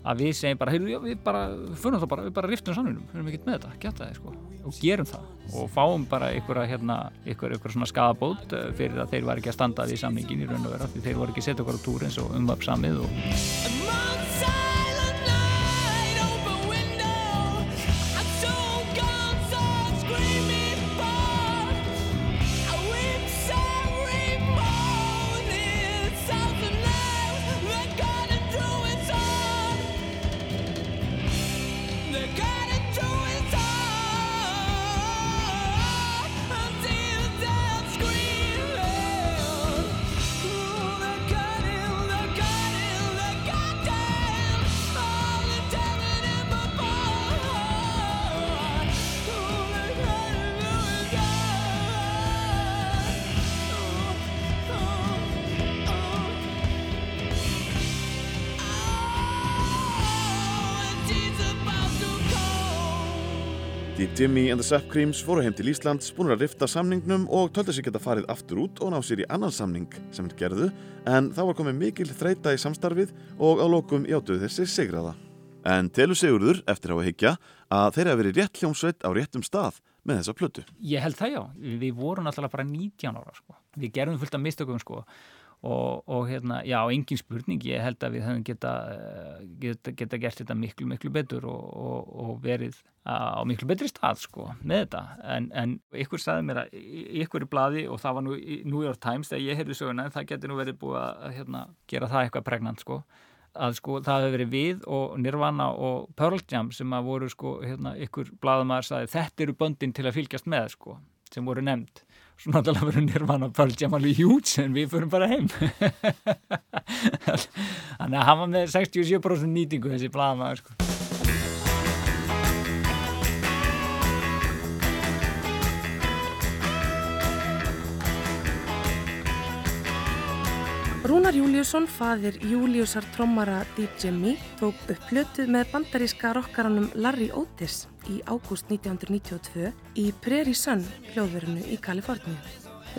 að við segjum bara, heyrðu, já, við bara, fyrir það bara, við bara riftum samninum, við erum ekkert með þetta, geta það, sko, og gerum það. Og fáum bara að, hérna, ykkur svona skadabót fyrir að þeir var ekki að standa því samningin í raun og vera, því þeir voru ekki að setja okkur á túr eins og umvapsamið og... Deep Jimmy and the Sap Creams fóru heim til Íslands, búin að rifta samningnum og töldu sig geta farið aftur út og ná sér í annan samning sem þeir gerðu en þá var komið mikil þreita í samstarfið og á lokum játuðu þessi sigraða. En telur Sigurður, eftir á að higgja, að þeir hafa verið rétt hljómsveit á réttum stað með þessa plötu. Ég held það já, við vorum alltaf bara 19 ára sko, við gerðum fullt af mistökum sko og, og hérna, já, engin spurning. Ég held að við höfum geta, geta, geta gert þetta miklu, miklu betur og, og, og verið á miklu betri stað, sko, með þetta. En, en ykkur sagði mér að ykkur í bladi og það var nú í New York Times þegar ég heyrði söguna, það getur nú verið búið að hérna, gera það eitthvað pregnant, sko. Að sko það hefur verið við og Nirvana og Pearl Jam sem að voru sko hérna ykkur bladamæður sagði þetta eru böndin til að fylgjast með sko sem voru nefnd svo náttúrulega verður Nirvana Pearl Jam alveg hjút en við förum bara heim. Þannig að hann var með 67% nýtingu þessi bladamæður sko Rúnar Júliusson, faðir Júliusar trommara Deep Jimmy, tók upp plötu með bandaríska rockaranum Larry Otis í ágúst 1992 í Prairie Sun hljóðverinu í Kaliforníu.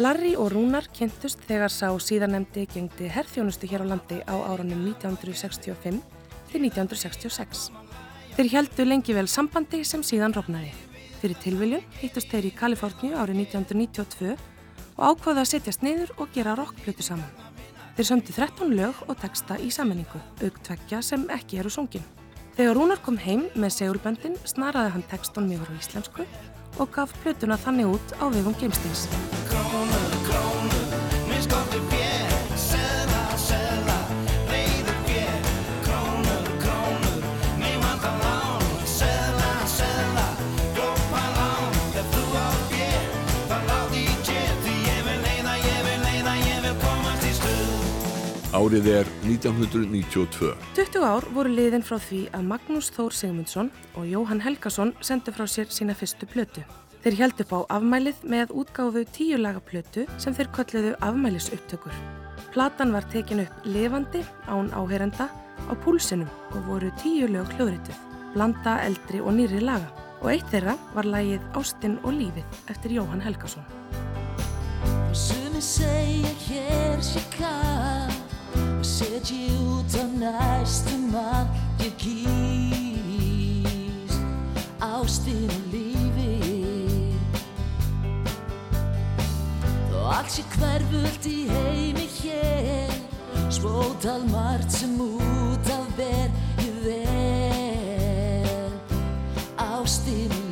Larry og Rúnar kynntust þegar sá síðanemdi gengdi herþjónustu hér á landi á árunum 1965 til 1966. Þeir heldu lengi vel sambandi sem síðan rofnaði. Fyrir tilviljun hittust þeir í Kaliforníu árið 1992 og ákvaði að setjast niður og gera rockplötu saman. Þeir sömdu 13 lög og texta í sammenningu, auktvekja sem ekki eru sungin. Þegar Rúnar kom heim með segulböndin snaraði hann textunum yfir á íslensku og gaf plötuna þannig út á vegum Geimstins. Árið er 1992. 20 ár voru liðin frá því að Magnús Þór Sigmundsson og Jóhann Helgason sendu frá sér sína fyrstu plötu. Þeir held upp á afmælið með útgáfu tíu laga plötu sem þeir kölluðu afmælisupptökur. Platan var tekin upp lifandi án áherenda á púlsinum og voru tíu lög hljóðrituð, blanda eldri og nýri laga. Og eitt þeirra var lagið Ástin og lífið eftir Jóhann Helgason. Kall og setji út á næstum að ég kýs ástin og lífi og allt sé hverfult í heimi hér spótal margt sem út af ber ég vel ástin og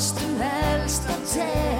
öllum kostum helst að tel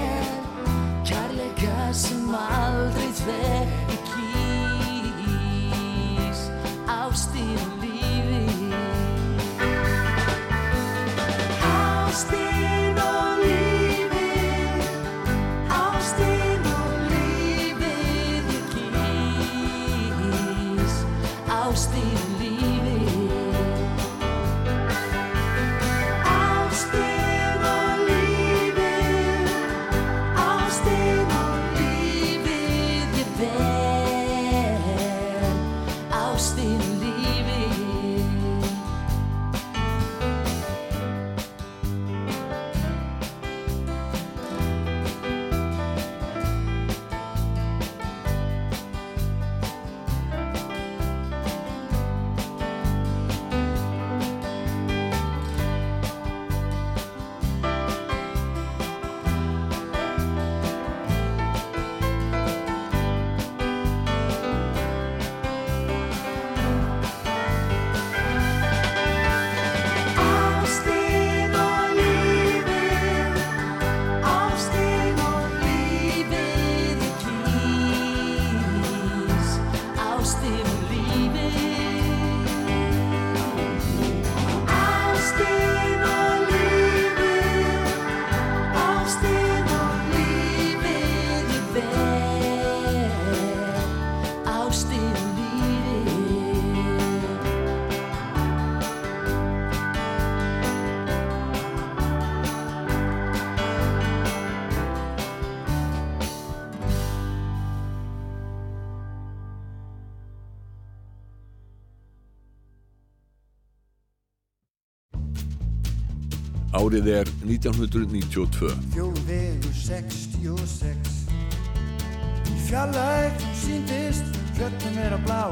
Árið er 1992. Þjóðvegur 66 Í fjallæg síndist fjöllin vera blá.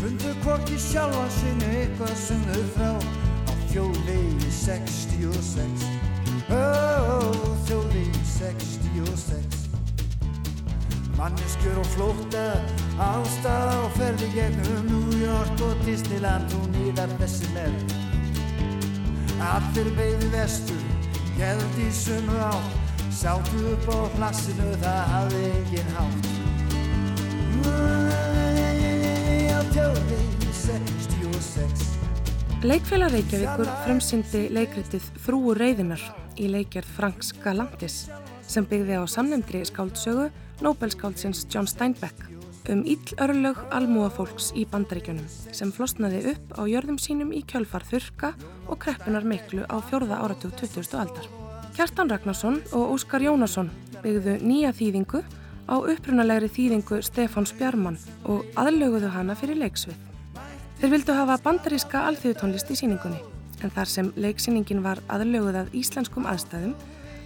Fundu hvorki sjálfa sinni eitthvað sem þau frá. Á þjóðvegi 66 Ó, þjóðvegi 66 Manneskjör og flótta Ástað og ferði gegnum New York og Disneyland. Og nýðar þessi með Allir beigðu vestur, gæðum í sömu átt. Sátu upp á plassinu, það hafði engin hátt. Á tjóðvegi 66 Leikfélag Reykjavíkur frumsyndi leikritið Frúur reyðinar í leikjarð Franks Galantis sem byggði á samnefndri skáldsögu Nobelskáldsins John Steinbeck um ill örlög almúafólks í bandaríkjunum sem flosnaði upp á jörðum sínum í kjölfar þurka og kreppunar miklu á fjórða áratug 20. aldar. Kjartan Ragnarsson og Óskar Jónasson byggðu nýja þýðingu á upprunalegri þýðingu Stefáns Bjarmann og aðlöguðu hana fyrir leiksvið. Þeir vildu hafa bandaríska alþjóðutónlist í síningunni en þar sem leiksýningin var aðlöguð að íslenskum aðstæðum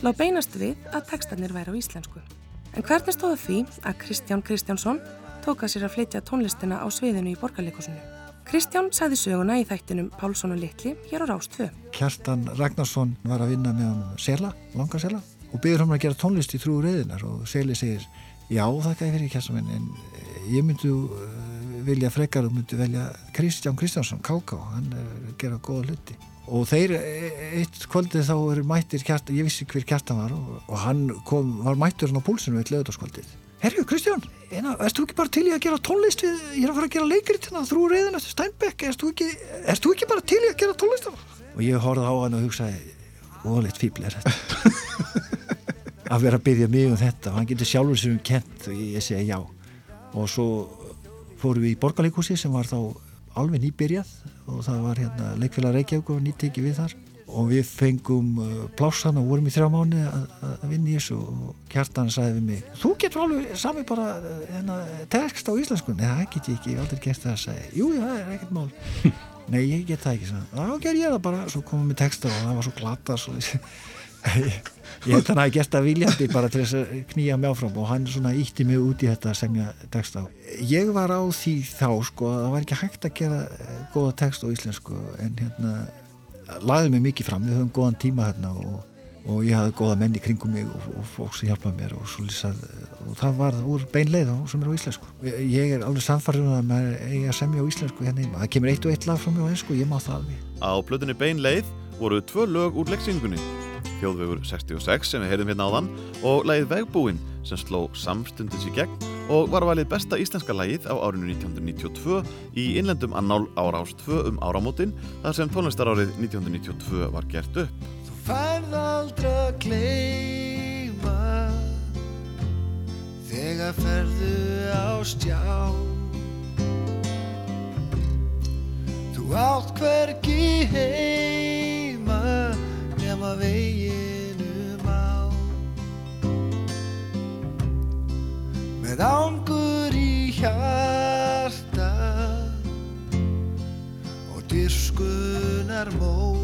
lág beinast við að textarnir væri á íslensku. En hvernig stóða því að Kristján Kristjánsson tók að sér að flytja tónlistina á sviðinu í borgarleikusinu? Kristján sagði söguna í þættinum Pálsson og Littli hér á Rástfö. Kjartan Ragnarsson var að vinna með hann Sela, langa Sela og byrður hann að gera tónlist í þrjú reyðinar og Seli segir já þakka ég fyrir Kjartan minn en eh, ég myndi uh, vilja frekar og myndi velja Kristján Kristjánsson, Káká, hann að gera góða hluti og þeir e- eitt kvöldið þá eru mættir Kjartan, ég vissi hver Kjartan var og hann kom, var mættur hann á púlsinu eitt löðarskvöldið Herru Kristján, eina, erst þú ekki bara til í að gera tónlist við, ég er að fara að gera leikrit hérna þrjú reyðin eftir Steinbeck, erst þú ekki, erst þú ekki bara til í að gera tónlist og ég horfði á hann og hugsaði óleitt fíbl er þetta. Að vera að byggja mig um þetta. Og hann getur sjálfur sem kent og ég segi já. Og svo fórum við í borgarleikúsi sem var þá alveg nýbyrjað. Og það var hérna leikfélag Reykjavík og nýtteki við þar og við fengum uh, plássan og vorum í þrjá mánu að, vinna í þessu og kjartan sagði við mig þú getur alveg sami bara uh, hérna, text á íslensku, nei það get ég ekki ég aldrei gert það að segja, jú það er ekkert mál. Nei ég get það ekki þá ger ég það bara, svo komum við texta og það var svo glata svo ég held hann að hafa gert það viljandi bara til þess að knýja mig áfram og hann svona ítti mig út í þetta að semja texta. Á. Ég var á því þá sko að það var ekki hægt að gera eh, góða text á íslensku en hérna laðið mig mikið fram, við höfum góðan tíma hérna og, og ég hafði góða menn í kringum mig og, og fólk sem hjálpaði mér og, lýsað, og það var úr beinleið sem er á íslensku. Ég er alveg samfarið um að maður eigi að semja á íslensku hérna heima. Það kemur eitt og eitt lag frá mig á einsku, ég má það alveg. Á blöðunni Beinleið voru tvö lög úr leiksýningunni. Þjóðvegur 66 sem við heyrðum hérna áðan og lagið Vegbúinn sem sló samstundins í gegn og var valið besta íslenska lagið á árinu 1992 í innlendum annál ára ást 2 um áramótin þar sem tónlistarárið 1992 var gert upp. Þú færð aldrei að gleyma Þegar ferðu á stjá Þú átt hvergi heima nema veginum á Með ángur í hjarta og dyrskunar mó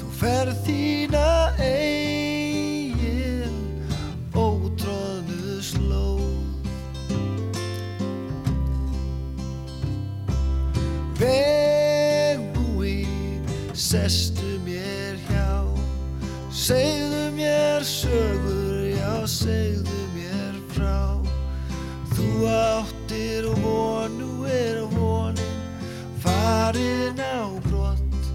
Þú ferð þína eigin sestu mér hjá. Segðu mér sögur, já segðu mér frá. Þú áttir von, nú er vonin Farin á brott,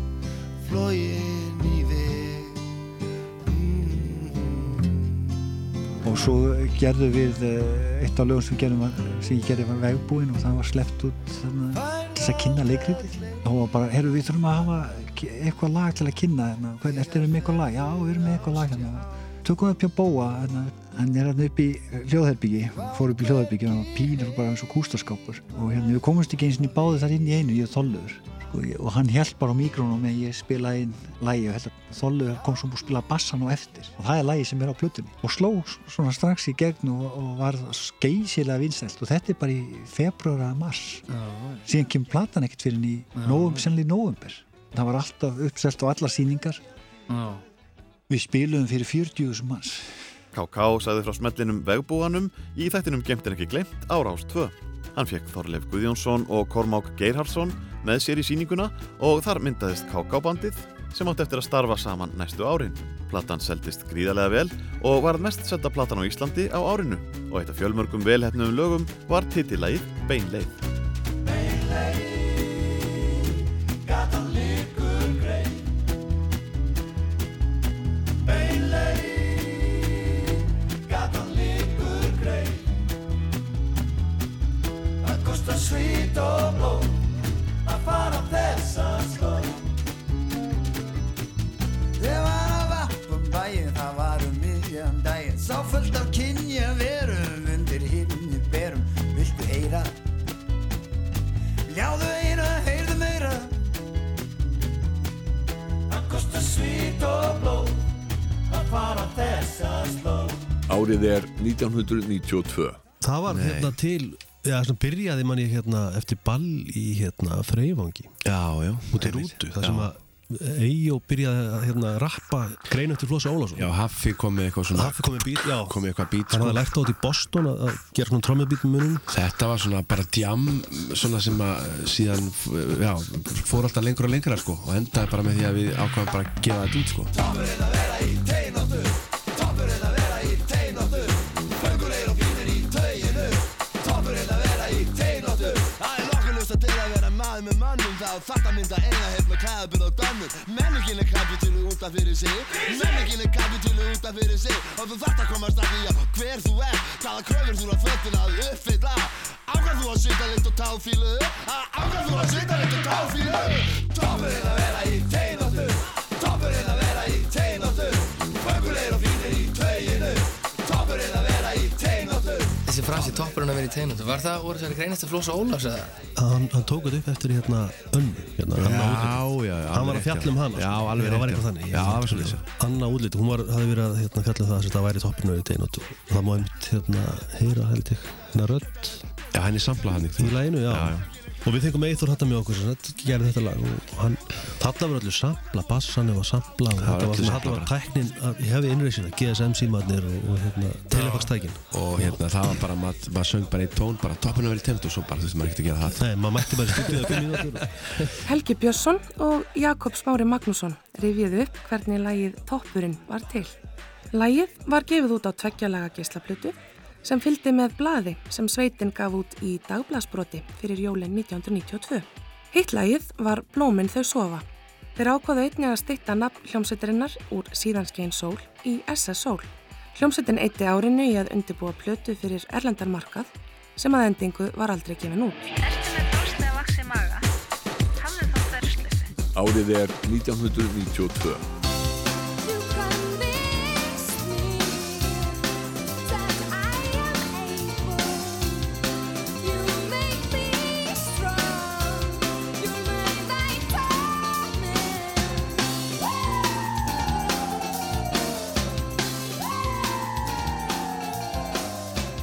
flógin í veg. Og svo gerðum við eh, eitt af lögum sem, gerðum, sem ég gerði var vegbúinn og það var sleppt út þess að kynna leikritið. Og bara, herru við þurfum að hafa eitthvað lag til að kynna hérna. hvernig, ertu með eitthvað lag? Já, við erum með eitthvað lag hérna. tökum upp hjá Bóa hérna. hann er hérna upp í hljóðherbyggi fór upp í hljóðherbyggi og pínur bara eins og kústaskápur. Og hérna við komumst ekki eins og báði þar inn í einu, ég og Þollur sko, ég- og hann held bara á mikrónum meðan ég spilaði inn lægi og Þollur kom svo búið að spila bassan á eftir. Og það er lægi sem er á plötunni. Og sló svona strax í gegn og, og var geysilega vinsælt. Og þetta er bara í februar að mars. Síðan kemur platan ekkert fyrir í november, sennilega í november það var alltaf uppselt á allar síningar Já. við spiluðum fyrir 40.000 manns KK sagði frá smellinum vegbúanum í þættinum Gemt en ekki glemt á Rás 2. Hann fekk Þorleif Guðjónsson og Kormák Geirhardsson með sér í síninguna og þar myndaðist KK-bandið sem átti eftir að starfa saman næstu árin. Platan seldist gríðarlega vel og var mest selda platan á Íslandi á árinu og eitt af fjölmörgum velhæfnum lögum var titillagið Beinleið. Gatan liggur Kostar svít og blóð að fara þessa slóð. Ég var að vappa um bæinn, það var um miðjan daginn. Sá fullt af kynja verum undir himni berum. Viltu heyra? Ljáðu eina, heyrðu meira. Það kostar svít og blóð að fara þessa slóð. Árið er 1992. Það var hérna til Já, svona byrjaði manni hérna eftir ball í hérna Freyvangi Já, já. Út í rútu, það sem að Eyjó byrjaði að hérna, rappa grein eftir Flósa Ólásson Já, Haffi kom með eitthvað svona Haffi kom með bít, já. Kom með eitthvað bít Hann hafði lært á þetta í Boston að, að gera svona trommubít með munum Þetta var svona bara djam svona sem að síðan já, fór alltaf lengur og lengra sko og endaði bara með því að við ákvaðum bara að gefa þetta út sko Þetta mynda eina heilt með klæðabyrð og dönnur Menningin er kapitúlu út af fyrir sig. Menningin er kapitúlu út af fyrir sig. Og þú að komast að því að hver þú er Hvaða kröfur þú að fötin að uppfylla. Ákvæð þú að sýta litt og táfílu Ákvæð þú að sýta litt og táfílu Toppurinn að vera í teinóttu Þessi frasi toppurinn að vera í teinóttu, var það úr þessari grein eftir Flósa Ólafs eða? Hann, hann tók þetta upp eftir hérna önnu hérna, Já, Anna já, já, Hann var að fjalla um rétt, hana já. sko. Alveg Það var eitthvað þannig Já, það var svoleiðis. Anna útlit, hún var, hafði verið að hérna, fjalla um það að það væri toppurinn að vera í teinóttu Það má einmitt hérna heyra held ég hérna rödd Já, henni samplað hann í læginu, já. Já, já. Og við fengum Eithor þetta með okkur sem gerði þetta lag og hann, þarna var öllu sampla, bassan var sampla og Það var þetta var, þarna var tæknin að hefði innreysina, GSM símatnir og, og hérna, telefakstækin og hérna það var bara, maður mað söng bara í tón bara toppinu vel temt og svo bara þú veist maður ekkert að gera það. Nei, maður mætti bara stundið að fimm mínútur. Helgi Björnsson og Jakob Smári Magnússon rifjuðu upp hvernig lagið Toppurinn var til. Lagið var gefið út á tveggjalaga geislaplutu sem fylgdi með blaði sem sveitin gaf út í dagblasbroti fyrir jólinn 1992. Hitt lagið var Blóminn þau sofa. Þeir ákvaðu einnig að steytta nafn hljómsveitarinnar úr síðanskein sól í SS Sól. Hljómsveitin eitti árinu í að undirbúa plötu fyrir erlendar markað sem að endingu var aldrei gefin út. Árið er 1992.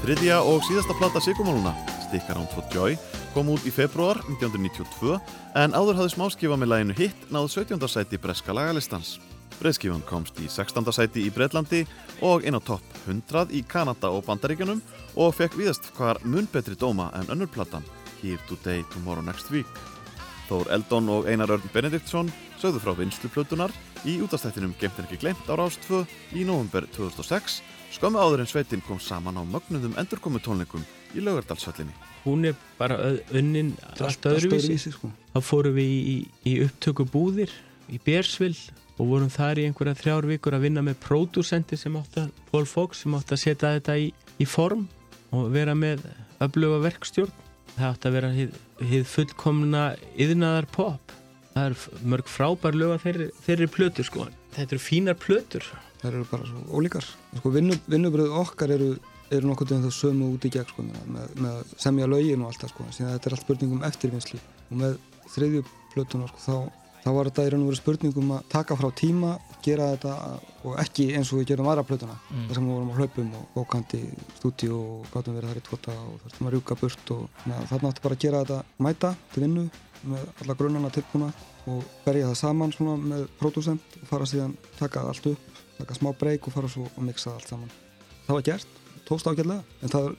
Þriðja og síðasta plata Sigurmáluna, Stick Around for Joy, kom út í februar 1992 en áður hafði smáskifa með læginu Hit náð 17. sæti breska lagalistans. Breiðskifan komst í 16. sæti í Breitlandi og inn á topp 100 í Kanada og Bandaríkjunum og fekk viðast hvar mun betri dóma en önnur platan Here Today, Tomorrow Next Week. Þór Eldon og Einar Örn Benediktsson sögðu frá vinsluplötunar í útastættinum Gemt en ekki glemt á Rás 2 í november 2006 skömmu áður en sveitin kom saman á mögnuðum endurkomu tónleikum í Laugardalshöllinni. hún er bara ö- unnin allt, öðruvísi, sko. þá fórum við í, í upptöku búðir í Bersvill og vorum þar í einhverja þrjár vikur að vinna með pródúsenti sem átti að, Paul Fox sem átti að setja þetta í, í form og vera með öfluga verkstjórn. Það átti að vera hið, hið fullkomna yðnaðar pop það er mörg frábær lög að þeirri, þeirri plötur sko. Þetta eru fínar plötur Það eru bara svo ólíkar. Sko, vinnu, vinnubröð okkar eru, eru nokkuð um það sömu út í gegn sko, með, með, semja lögin og allt það sko. Þetta er allt spurning um eftirvinnslu. Og með þriðju plötuna sko, þá, þá var þetta í raun og veru spurning um að taka frá tíma, gera þetta og ekki eins og við gerum aðra plötuna. Mm. þar sem við vorum á hlaupum og bókandi stúdíu og gátum verið þar í tvota og þurftum að rjúka burt og þarna átti bara að gera þetta mæta til vinnu með alla grunnana tilbúna og berja það saman svona með pródúsent og fara síðan taka allt upp, taka smá breyk og fara svo og mixa allt saman. Það var gert, tókst ágætlega en það,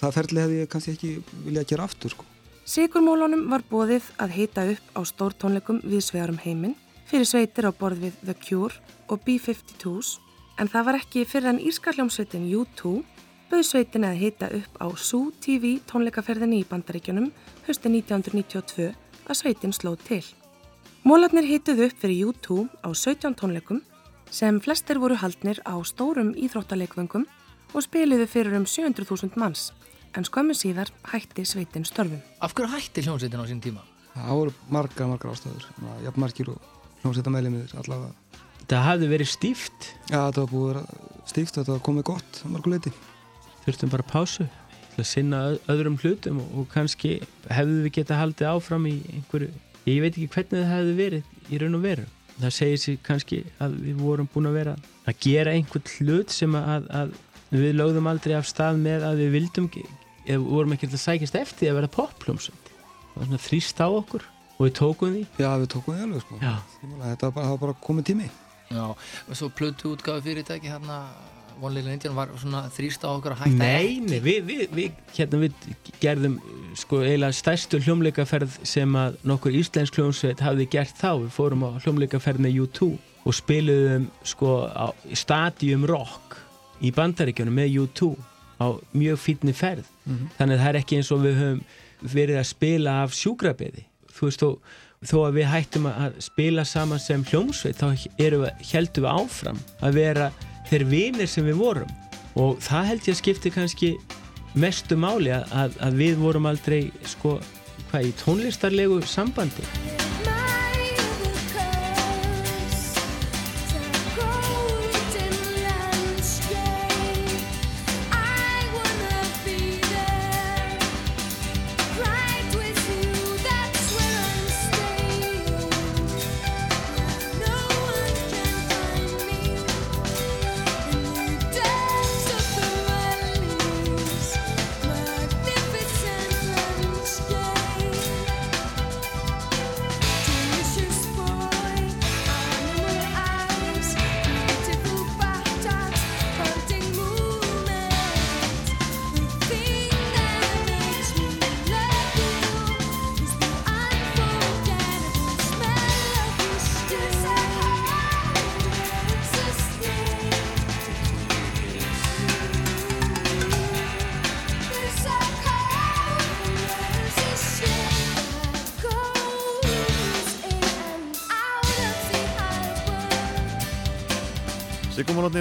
það ferli hefði ég kannski ekki viljað gera aftur sko. Sigurmólunum var bóðið að heita upp á stórtónleikum við svegarum heiminn fyrir sveitir á borð við The Cure og B-52s en það var ekki fyrir en írskalljómsveitin U2 bauð sveitin að heita upp á Zoo TV tónleikaferðinni í Bandaríkjunum höstu 1992 að sveitin sló til. Mólarnir heituð upp fyrir U2 á 17 tónleikum sem flestir voru haldnir á stórum íþróttaleikvöngum og spiliðu fyrir um 700.000 manns en skömmu síðar hætti sveitin störfum. Af hverju hætti hljómsveitin á sín tíma? Það voru margar, margar ástæður, jafn margir og hljómsveita meðlemiðir allavega. það hafði verið stíft Já, þetta var búið stíft, þetta var komið gott að margu leiti. þurftum bara pásu til að sinna öðrum hlutum og, og kannski hefðu við geta haldið áfram í einhverju, ég veit ekki hvernig það hefði verið í raun og veru. Það segir sér kannski að við vorum búin að vera að gera einhvern hlut sem að, að við lögðum aldrei af stað með að við vildum, eða vorum ekki að sækjast eftir að vera poppljómsund. Það var svona þrýst á okkur og við tókum því. Já, við tókum því alveg sko. Þetta var bara, bara komið tími. Já, og svo plötu útgáfi fyrirtæki hérna Little Indian var svona þrýst á okkur að hætta Nei, nei, við, við, við, hérna við gerðum sko eiginlega stærstu hljómleikaferð sem að nokkur íslensk hljómsveit hafði gert þá, við fórum á hljómleikaferð með U2 og spiluðum sko á Stadium Rock í bandaríkjunum með U2 á mjög fínni ferð. Mhm. þannig að það er ekki eins og við höfum verið að spila af sjúkrabeði þú veist, þó, þó að við hættum að spila saman sem hljómsveit þá heldum við áfram að vera þeir vinir sem við vorum. Og það held ég að skipti kannski mestu máli að, að, við vorum aldrei sko, hvað, í tónlistarlegu sambandi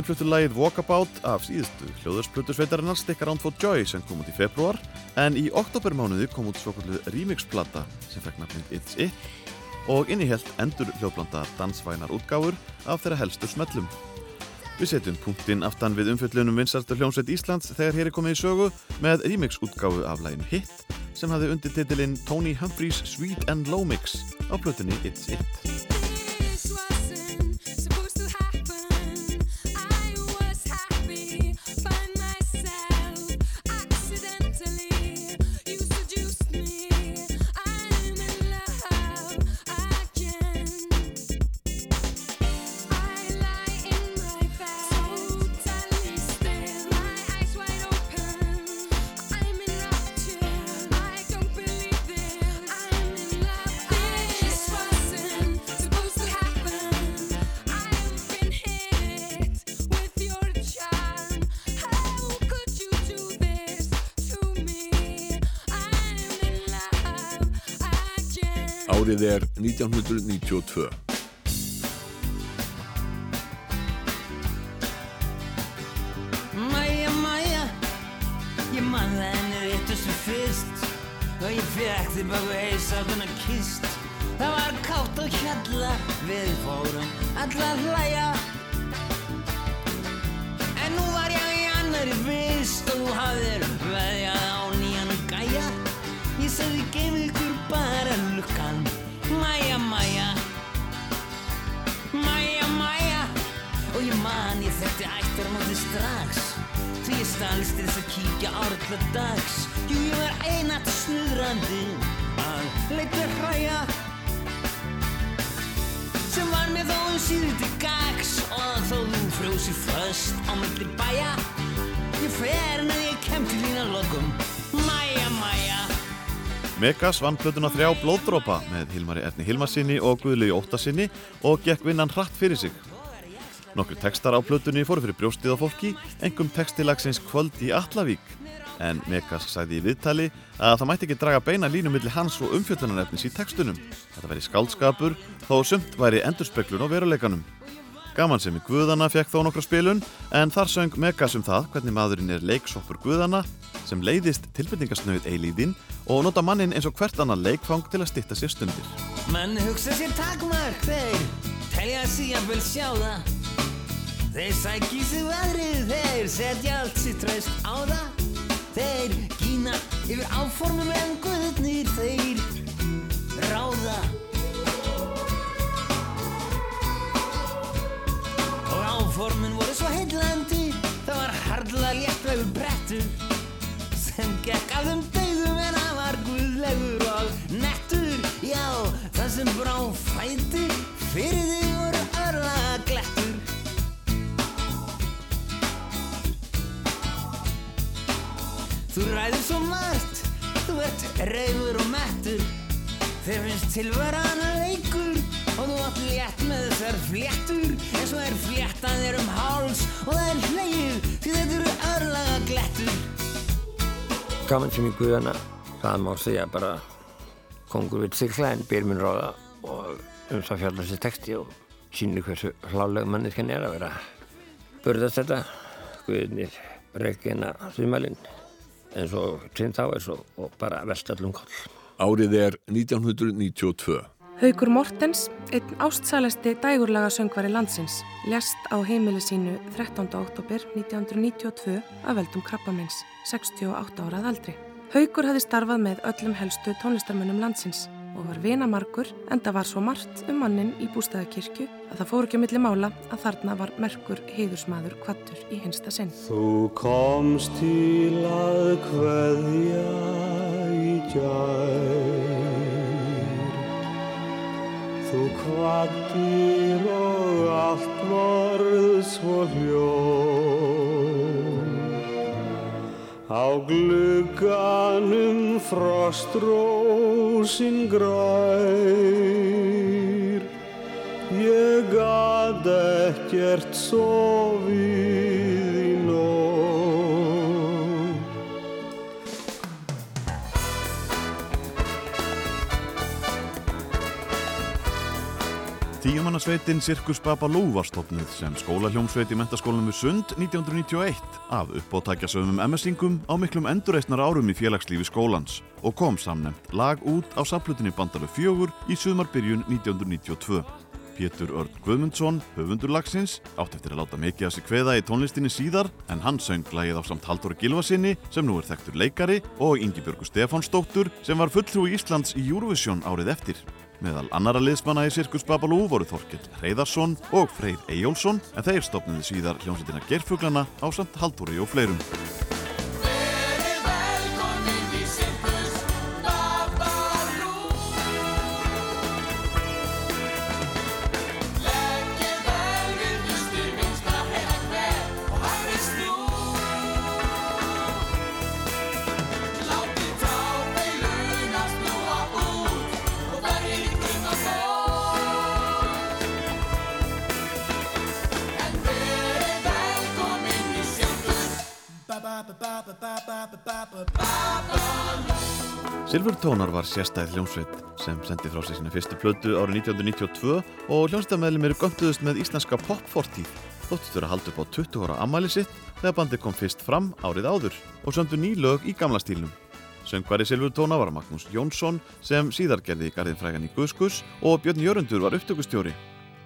Fluttu lagið Walkabout af síðustu hljóðursplutu sveitarinnar Stick Around for Joy sem kom út í februar en í oktobermánuði kom út svokullu remixplata sem fekk nafnið It's It og innihjelt endur hljóðblanda dansvænar útgáfur af þeirra helstu smellum. Við setjum punktinn aftan við umfjöllunum vinsarstu hljómsveit Íslands þegar hér er komið í sögu með remix útgáfu af laginu Hit sem hafði undir titilinn Tony Humphreys Sweet and Low Mix á plötunni It's It. Árið er 1992. Mæja, mæja, ég man það henni réttu sem fyrst. Og ég fekk þig bak við heisátuna kist Það var kátt og hjalla, við fórum alla að hlæja. En nú var ég í annari vist og þú hafðir veðjað á móti strax. Því ég stalst til þess að kíkja árla dags. Jú, ég var einatt snuðrandi Að leita hræja. Sem var með þó um síður til gags Og þó þú frjósi föst á milli bæja. Ég fer en að ég kem til þín að lokum. Mæja, mæja. Megas vann plötuna þrjá blóðdrópa með Hilmari Erni Hilmarsinni og Guðlegi Óttasinni og gekk vinnan hratt fyrir sig. Nokkru textar á plötunni fóru fyrir brjóstið á fólki, engum textilagsins Kvöld í Allavík. En Megas sagði í viðtali að það mætti ekki draga beina línu millir hans og umfjöllunarefnis í textunum. Þetta væri skáldskapur, þó sumt væri endurspeglun á veruleikanum. Gaman sem í Guðana fekk þó nokkra spilun, en þar söng Megas um það hvernig maðurinn er leiksoppur Guðana, sem leiðist tilbyrningasnauð eilíðin og nota mannin eins og hvert annan leikfang til að stitta sér stundir. Menn hugsa sér takmark þeir Telja að vel sjá það Þeir sæki sig veðrið Þeir setja allt sitt traust á það. Þeir gína yfir áformum en guðnir Þeir ráða. Og áformin voru svo heillandi Það var harðla léttvegur brettur Sem gekk af þeim dögum en hann var guðlegur og nettur. Já, fyrir þig voru Þú ræður svo margt, þú ert reyfur og mettur. Þeir finnst tilvaran að leikur og þú átt létt með þessar fléttur. Eins og er fléttað þér um háls og það er hlegið því þetta eru örlaga glettur. Gaman sem í Guðana, það má segja bara kongur við sigla en byr minn ráða og um það fjallar sér texti og sýnir hversu hláleg manniskan er að vera. Burðast þetta Guðinir reykina þrjumælinn en svo sinn þá er svo og bara verst allum koll. Árið er 1992. Haugur Mortens, einn ástsælasti dægurlaga söngvari landsins, lest á heimili sínu 13. oktober 1992 af veldum krabbamins, 68 árað aldri. Haugur hafði starfað með öllum helstu tónlistarmönnum landsins og var vinamarkur en það var svo margt um mannin í bústæðakirkju að það fór ekki að milli mála að þarna var merkur heiðursmaður kvattur í hinsta sinn. Þú komst til að kveðja í gær. Þú kvattir og allt varð svo hljóm Á glugganum frostrósin grær Ég gat ekkert sofið í nótt Tíumannasveitin Sirkus Babalú var stofnuð sem skólahljómsveit í mentaskólanum við Sund 1991 af uppóttækjasöfum MS-ingum á miklum endurreistnar árum í félagslífi skólans og kom samnefnt lag út á saplutinni Bandalu fjögur í sumarbyrjun 1992. Pétur Örn Guðmundsson, höfundur lagsins, átt eftir að láta mikið að sig kveða í tónlistinni síðar en hann söng lagið á samt Halldóri Gilvasinni sem nú er þekktur leikari og Ingibjörgu Stefánsdóttur sem var fulltrú Íslands í Eurovision árið eftir. Meðal annara liðsmanna í Sirkus Babalú voru Þorkell Reyðarsson og Freyr Eyjólfsson en þeir stopniði síðar hljómsveitina Gerfuglana á samt Halldóri og fleirum. Silfurtónar var sérstæð hljómsveit sem sendi frá sig sína fyrstu plötu árið 1992 og hljómsveitameðlum eru gönduðust með íslenska popfortíð vera að halda upp á 20 ára ammæli sitt þegar bandið kom fyrst fram árið áður og söndu ný lög í gamla stílnum. Söngvari Silfurtóna var Magnús Jónsson sem síðar gerði garðin frægan í Guðskus og Björn Jörundur var upptökustjóri.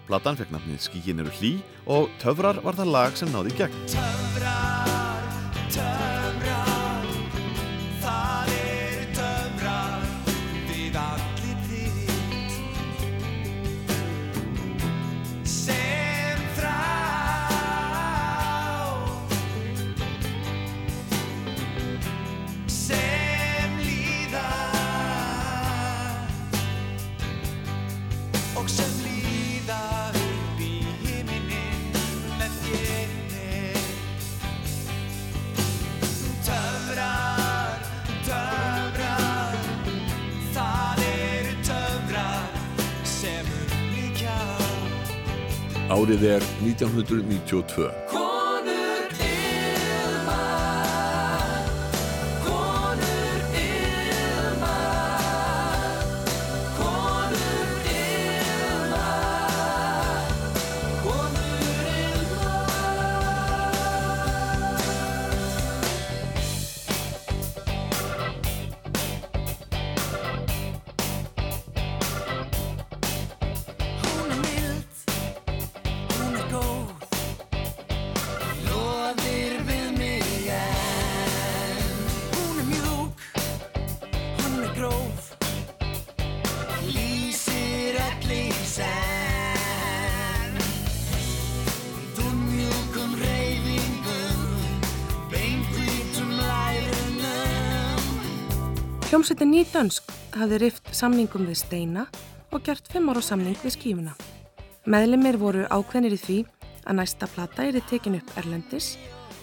Platan fekk nafnið Skíkin eru hlý og Töfrar var það lag sem náði í gegn. Töfrar, töfrar, Árið er 1992. Hljómsveitin Nýdönsk hafði rift samningum við Steina og gert fimm ára samning við skífuna. Meðlimir voru ákveðnir í því að næsta plata er tekin upp Erlendis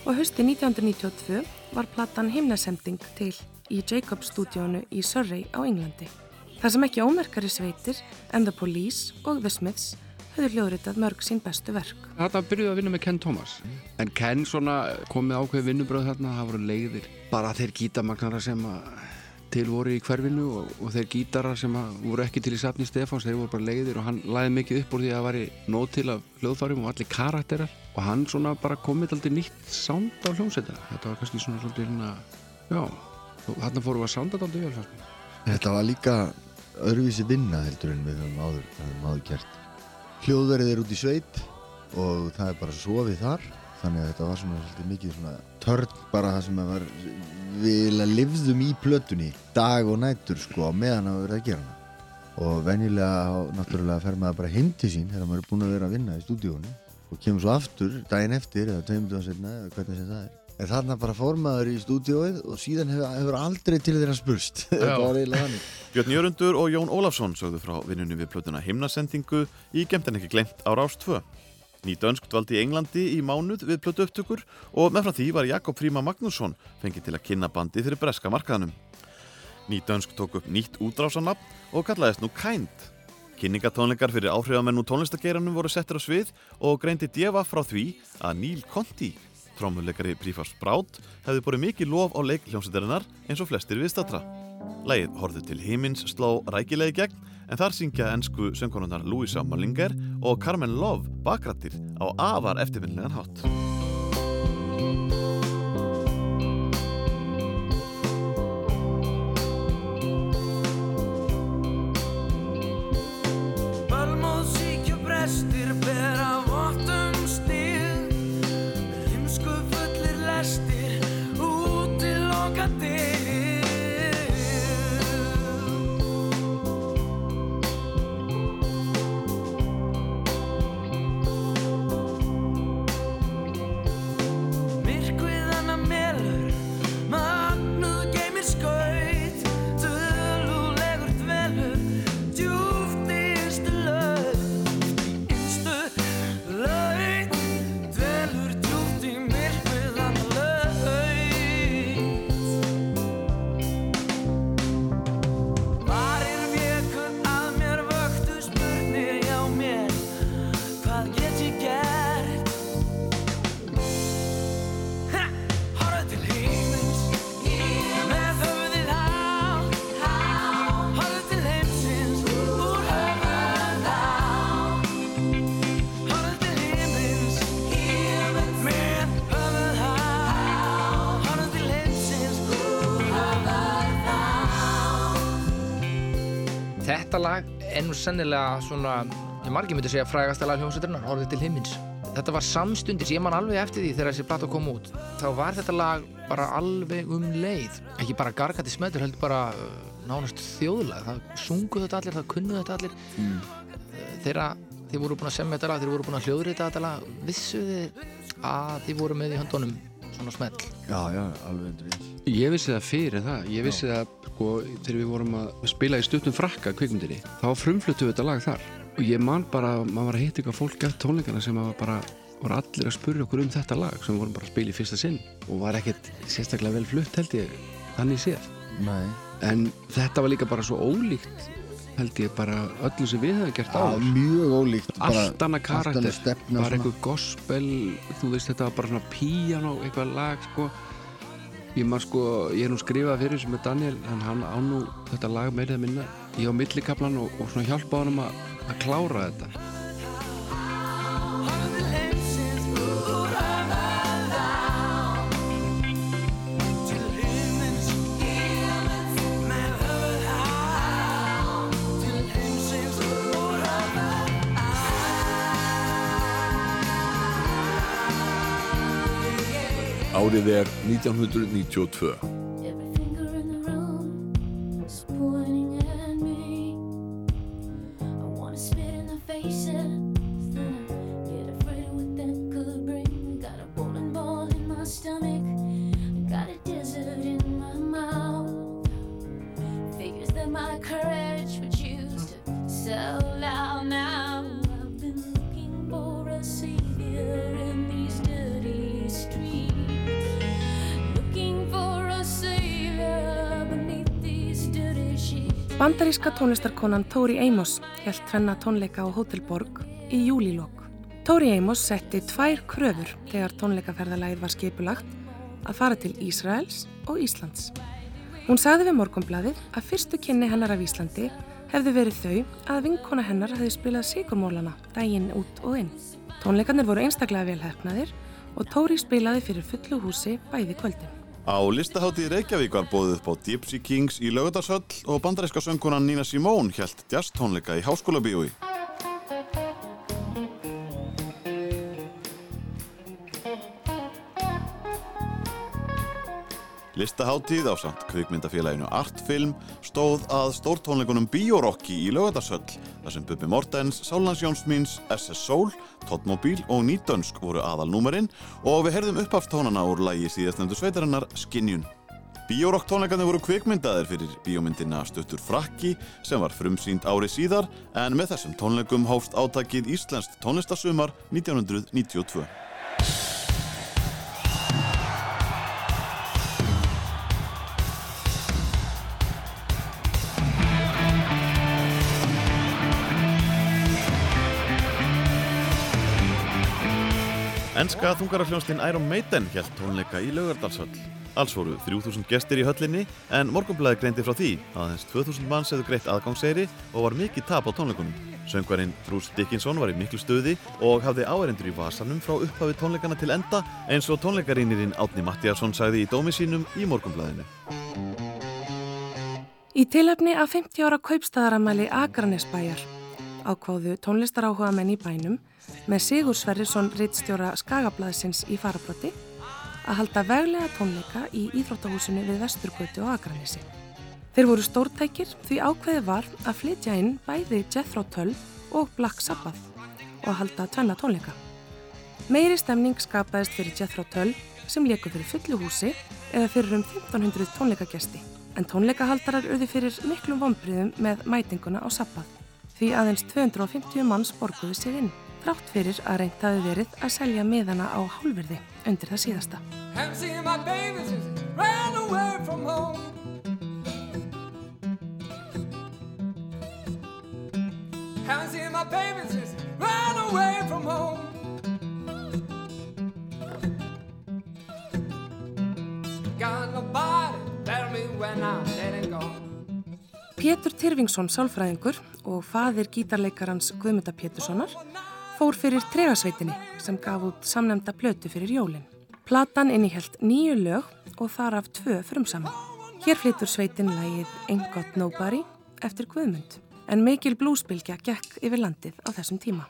og hösti 1992 var platan himnasending til í Jacob stúdíónu í Surrey á Englandi. Það sem ekki ómerkari sveitir en The Police og The Smiths höfðu hljóðritað mörg sín bestu verk. Þarna byrjuði að vinna með Ken Thomas en Ken svona kom með ákveði vinnubröð þarna, það voru leiðir bara þeir gítamagnara sem að til voru í hverfinu og, og þeir gítarar sem voru ekki til í safni Stefáns þeir voru bara leiðir og hann læði mikið upp úr því að það væri nóg til af hljóðfærum og allir karakterar og hann svona bara komið aldrei nýtt sound á hljómsveita þetta var kannski svona svolítið hérna já, þarna fórum við að þetta aldrei vel fannst mér. Þetta var líka öðruvísi vinna heldur en við höfum áður, áður gert. Hljóðverið er út í sveit og það er bara sofið þar þannig að þetta var svona svolítið mikið svona törn bara það sem var við lifðum í plötunni dag og nættur sko meðan að vera að gera hana. Og venjulega náttúrulega fer maður bara heim til sín þegar maður er búin að vera að vinna í stúdíónu og kemur svo aftur daginn eftir eða tveimundum setna eða hvernig sem það er. En þarna bara fór maður í stúdíóið og síðan hefur, hefur aldrei til þeirra spurst. Björn Jörundur og Jón Ólafsson sögðu frá vinnunni við plötuna himnasendingu í Gemt en ekki glemt á Rás 2. Ný dönsk dvaldi í Englandi í mánuð við plötu upptökur og meðfram því var Jakob Fríma Magnússon fengið til að kynna bandi fyrir breska markaðanum. Ný dönsk tók upp nýtt útrásanabn og kallaðist nú Kind. Kynningatónleikar fyrir áhrifamenn úr tónlistageiranum voru settir á svið og greindi djefa frá því að Neil Conti, trómuleikari Prífars Brát, hefði borið mikið lof á leik hljómsættarinnar eins og flestir viðstatra. Lægið horfðu til himins sló rækilegi gegn en þar syngja ennsku söngkonunnar Louisa Mallinger og Carmen Love bakrættir á afar eftirminnilegan hátt. Bölmóðsíkju brestir bera vottum Þetta lag er nú sennilega svona, ég margir myndi segja frægasta lag hljómsveiturinnar, Horfið til himins. Þetta var samstundis, ég man alveg eftir því þegar þessi plata kom út. Þá var þetta lag bara alveg um leið. Ekki bara gargati smöður, heldur bara uh, nánast þjóðlag. Það sungu þetta allir, það kunnu þetta allir. Þeirra, þið voru búin að semja þetta lag, þið voru búin að hljóðrita þetta lag. Vissu þið að þið voru með í höndunum svona smell? Já, já, alveg Ég vissi það fyrir það, ég vissi það sko, þegar við vorum að spila í stuttum frakka kvikmyndinni, þá frumfluttu við þetta lag þar. Og ég man bara, maður var að hitta ykkur fólk eftir tónleikana sem var bara voru allir að spurja okkur um þetta lag sem við vorum bara að spila í fyrsta sinn. Og var ekkert sérstaklega vel flutt held ég þannig séð. Nei. en þetta var líka bara svo ólíkt held ég bara öllu sem við hefum gert Já, áður. mjög ólíkt bara allt annað karakter, bara eitthvað gospel þú veist þetta var bara svona piano eitthvað lag sko ég maður sko, ég er nú skrifað fyrir sem er Daniel en hann á nú þetta lag meirið að minna ég á millikaplan og, og svona hjálpa honum að klára þetta Árið er 1992. Bandaríska tónlistarkonan Tori Amos held tvenna tónleika á Hotel Borg í júlílokk. Tori Amos setti tvær kröfur þegar tónleikaferðalagið var skipulagt að fara til Ísraels og Íslands. Hún sagði við morgunbladið að fyrstu kynni hennar af Íslandi hefði verið þau að vinkona hennar hefði spilað sigurmólana daginn út og inn. Tónleikarnir voru einstaklega velhefnaðir og Tóri spilaði fyrir fullu húsi bæði kvöldin. Á listaháttíð Reykjavík var bóðið upp á Gypsy Kings í Laugardarshöll og bandaríska söngkonan Nina Simone hjælt jazz tónleika í Háskóla bíói. Listaháttíð á samt kvikmyndafélaginu Artfilm stóð að stórtónleikunum Biorocki í Laugardarshöll þar sem Bubi Mortens, Sálans Jónsmíns, SS Soul, Tottmobil og Nýtönsk voru aðalnúmerinn og við herðum uppafstónana úr lægi síðastnefndu sveitarinnar Skinjun. Biorock tónleikarnir voru kvikmyndaðir fyrir bíómyndina Stuttur Frakki sem var frumsýnd ári síðar en með þessum tónleikum hófst átakið Íslenskt tónlistasumar 1992. Enska þungarafljónslinn Iron Maiden hjælt tónleika í Laugardalshöll. Alls voru 3000 gestir í höllinni en morgunblæði greindi frá því að aðeins 2000 manns hefðu greitt aðgangseyri og var mikið tap á tónleikunum. Söngvarinn Bruce Dickinson var í miklu stuði og hafði áærendur í vasanum frá upphafi tónleikana til enda eins og tónleikarínirinn Átni Mattiasson sagði í dómi sínum í morgunblæðinu. Í tilefni af 50 ára kaupstæðaramæli Akranesbæjar ákváðu tónlistaráhuga menn í bænum með Sigur Sverrisson rittstjóra Skagablaðsins í farabrotti að halda veglega tónleika í Íþróttahúsinu við Vesturgötu og Akranesi. Þeir voru stórtækir því ákveði var að flytja inn bæði Jethro Tull og Black Sabbath og að halda tvenna tónleika. Meiri stemning skapaðist fyrir Jethro Tull sem leikur fyrir fullu húsi eða fyrir um 1500 tónleikagesti en tónleikahaldarar urði fyrir miklum vonbriðum með mætinguna á Sabbath því aðeins 250 manns borguðu sig inn þrátt fyrir að reynt hafi verið að selja miðana á hálfverði undir það síðasta. Pétur Tyrfingsson sálfræðingur og faðir gítarleikarans Guðmunda Péturssonar fór fyrir tregasveitinni sem gaf út samnemnda plötu fyrir jólinn. Platan innihjalt nýju lög og þar af tvö frumsaman. Hér flytur sveitin lægið Ain't Got Nobody eftir Guðmund en mikil blúsbylgja gekk yfir landið á þessum tíma.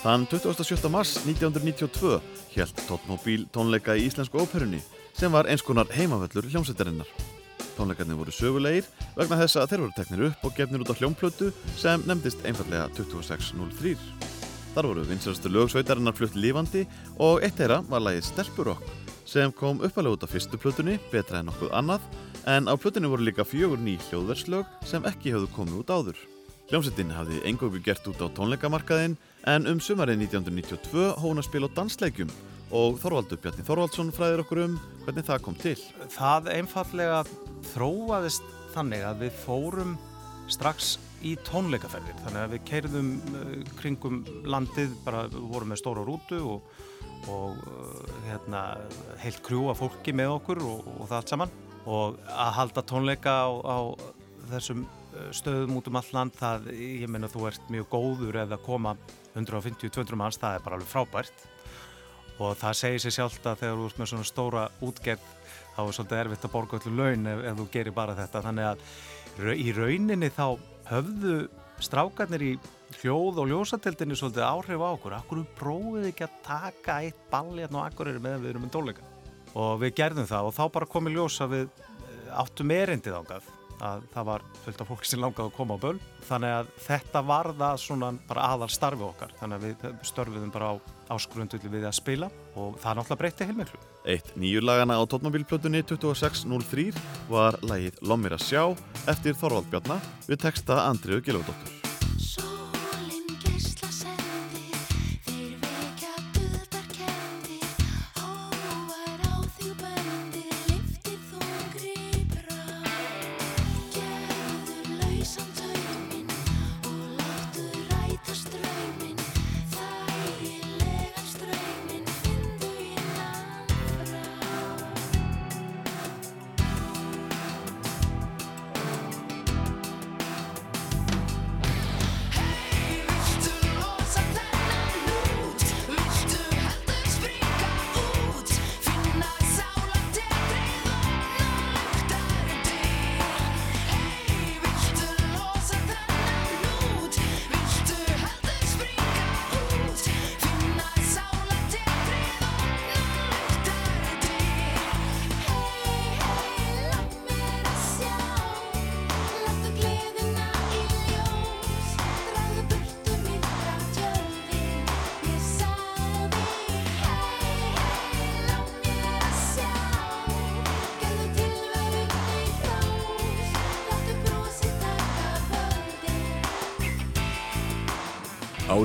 Þann 27. mars 1992 hjælt Tóttmóbíl tónleika í Íslensku óperunni sem var eins konar heimavöllur hljómsveitarinnar. Tónleikarnir voru sögulegir vegna þess að þeir voru teknir upp og gefnir út á hljómplötu sem nefndist einfallega 2603. Þar voru vinsarstu lögsveitarinnar flutt lífandi og eitt þeirra var lagið Stelpurokk sem kom uppalega út á fyrstu plötunni betra en nokkuð annað en á plötunni voru líka fjögur ný hljóðverslög sem ekki höfðu komið út áður. Hljómsettin hafði engóku gert út á tónleikamarkaðin en um sumarið 1992 hóna spil á dansleikjum og Þorvaldur Bjarni Þorvaldsson fræðir okkur um hvernig það kom til. Það einfallega þróaðist þannig að við fórum strax í tónleikaferðir. Þannig að við keirðum uh, kringum landið, bara vorum með stóra rútu og, og uh, hérna, heilt krjúa fólki með okkur og, og það allt saman. Og að halda tónleika á, á þessum uh, stöðum út um all land það, ég meina þú ert mjög góður eða koma 150-200 manns, það er bara alveg frábært og það segir sér sjálft að þegar þú ert með svona stóra útgerð þá er svolítið erfitt að borga öllu laun ef, ef þú gerir bara þetta. Þannig að í rauninni þá höfðu strákarnir í hljóð og ljósatildinni svolítið áhrif á okkur. Akkur prófið ekki að taka eitt balli hérna á Akureyri meðan við erum með tónleika? Og við gerðum það og þá bara komið ljós að við eh, áttum erindið ángað að það var fullt af fólki sem langaði að koma á böl þannig að þetta var það svona bara aðal starfi okkar. Þannig að við störfiðum bara á áskrundulli við að spila og það náttúrulega breytti heilmiklu Eitt nýju lagana á tóttmóbílplötunni 2603 var lagið Lommir að sjá eftir Þorvald Bjarnar við texta Andriðu Gilvardóttur.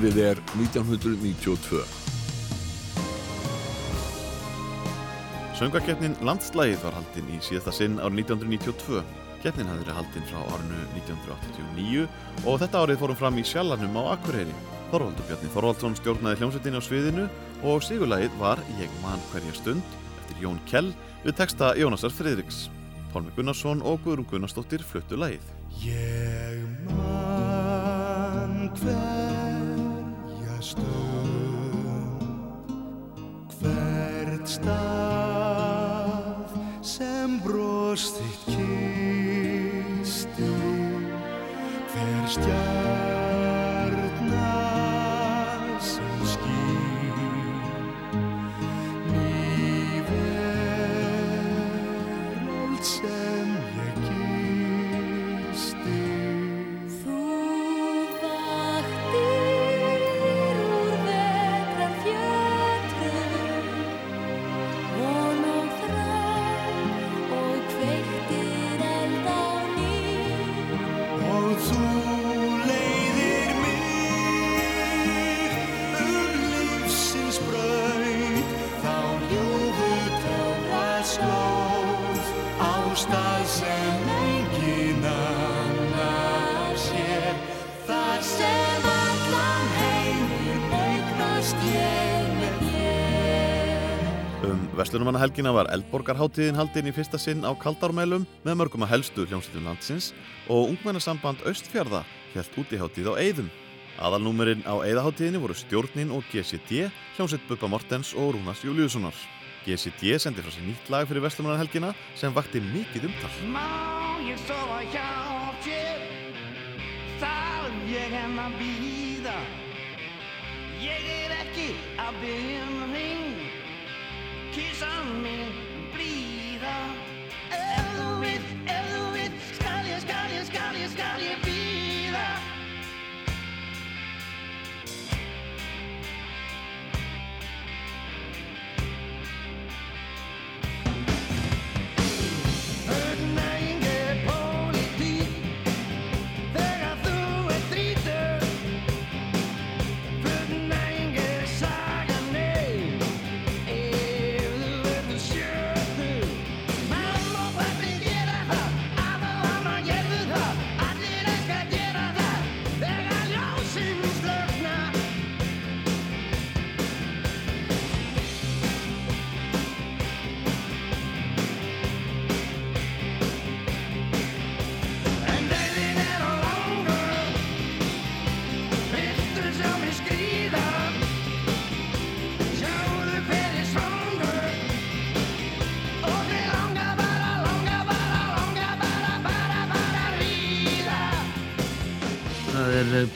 Árið er 1992. Söngakeppnin Landslægið var haldinn í síðasta sinn árið 1992. Keppnin hafði verið haldinn frá árinu 1989 og þetta árið fórum fram í Sjallanum á Akureyri. Þorvaldur Bjarni Þorvaldsson stjórnaði hljómsveitinni á sviðinu og sigurlægið var Ég man hverja stund eftir Jón Kjell við texta Jónasar Friðriks. Pálmi Gunnarsson og Guðrún Gunnarsdóttir fluttu lægið. Ég man hverja stund Hvert stað sem brost þitt kisti Hver stjarna Vestlunumannahelgina var Eldborgarháttíðin haldinn í fyrsta sinn á Kaldármælum með mörgum að helstu hljómsveitum landsins og ungmennasamband Östfjarða hjælt útiháttíð á Eiðum. Aðalnúmerinn á Eiðaháttíðinni voru Stjórnin og GCD, hljómsveit Bubba Mortens og Rúnas Júliussonar. GCD sendi frá sér nýtt lag fyrir Vestlunumannahelgina sem vakti mikið umtal. Má ég sofa hjá þér Þar ég en að býða Ég er ekki að byggja um kiss on me.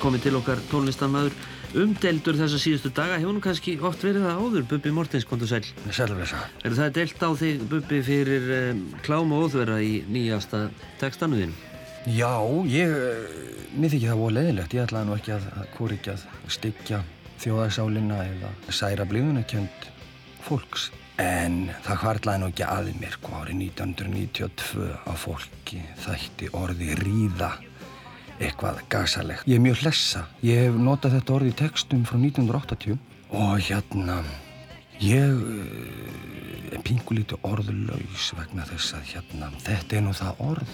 Komið til okkar tónlistarmaður umdeldur þessa síðustu daga hefur nú kannski oft verið það áður Bubbi Mortens, kontu sæl Er það deilt á þig Bubbi fyrir um, klám og óþverra í nýjasta textanuðin? Já, ég, eh, mér þykir það voru leiðilegt. Ég ætlaði nú ekki að, að ekki að styggja þjóðarsálina eða særa blíðunarkjönd fólks. En það hvarlaði nú ekki að mér, sko, árið 1992 á fólki þætti orði ríða eitthvað gasalegt. Ég er mjög hlessa. Ég hef notað þetta orði í textum frá 1980 og hérna, ég eh, er pingulítið orðlaus vegna þess að hérna, þetta er nú það orð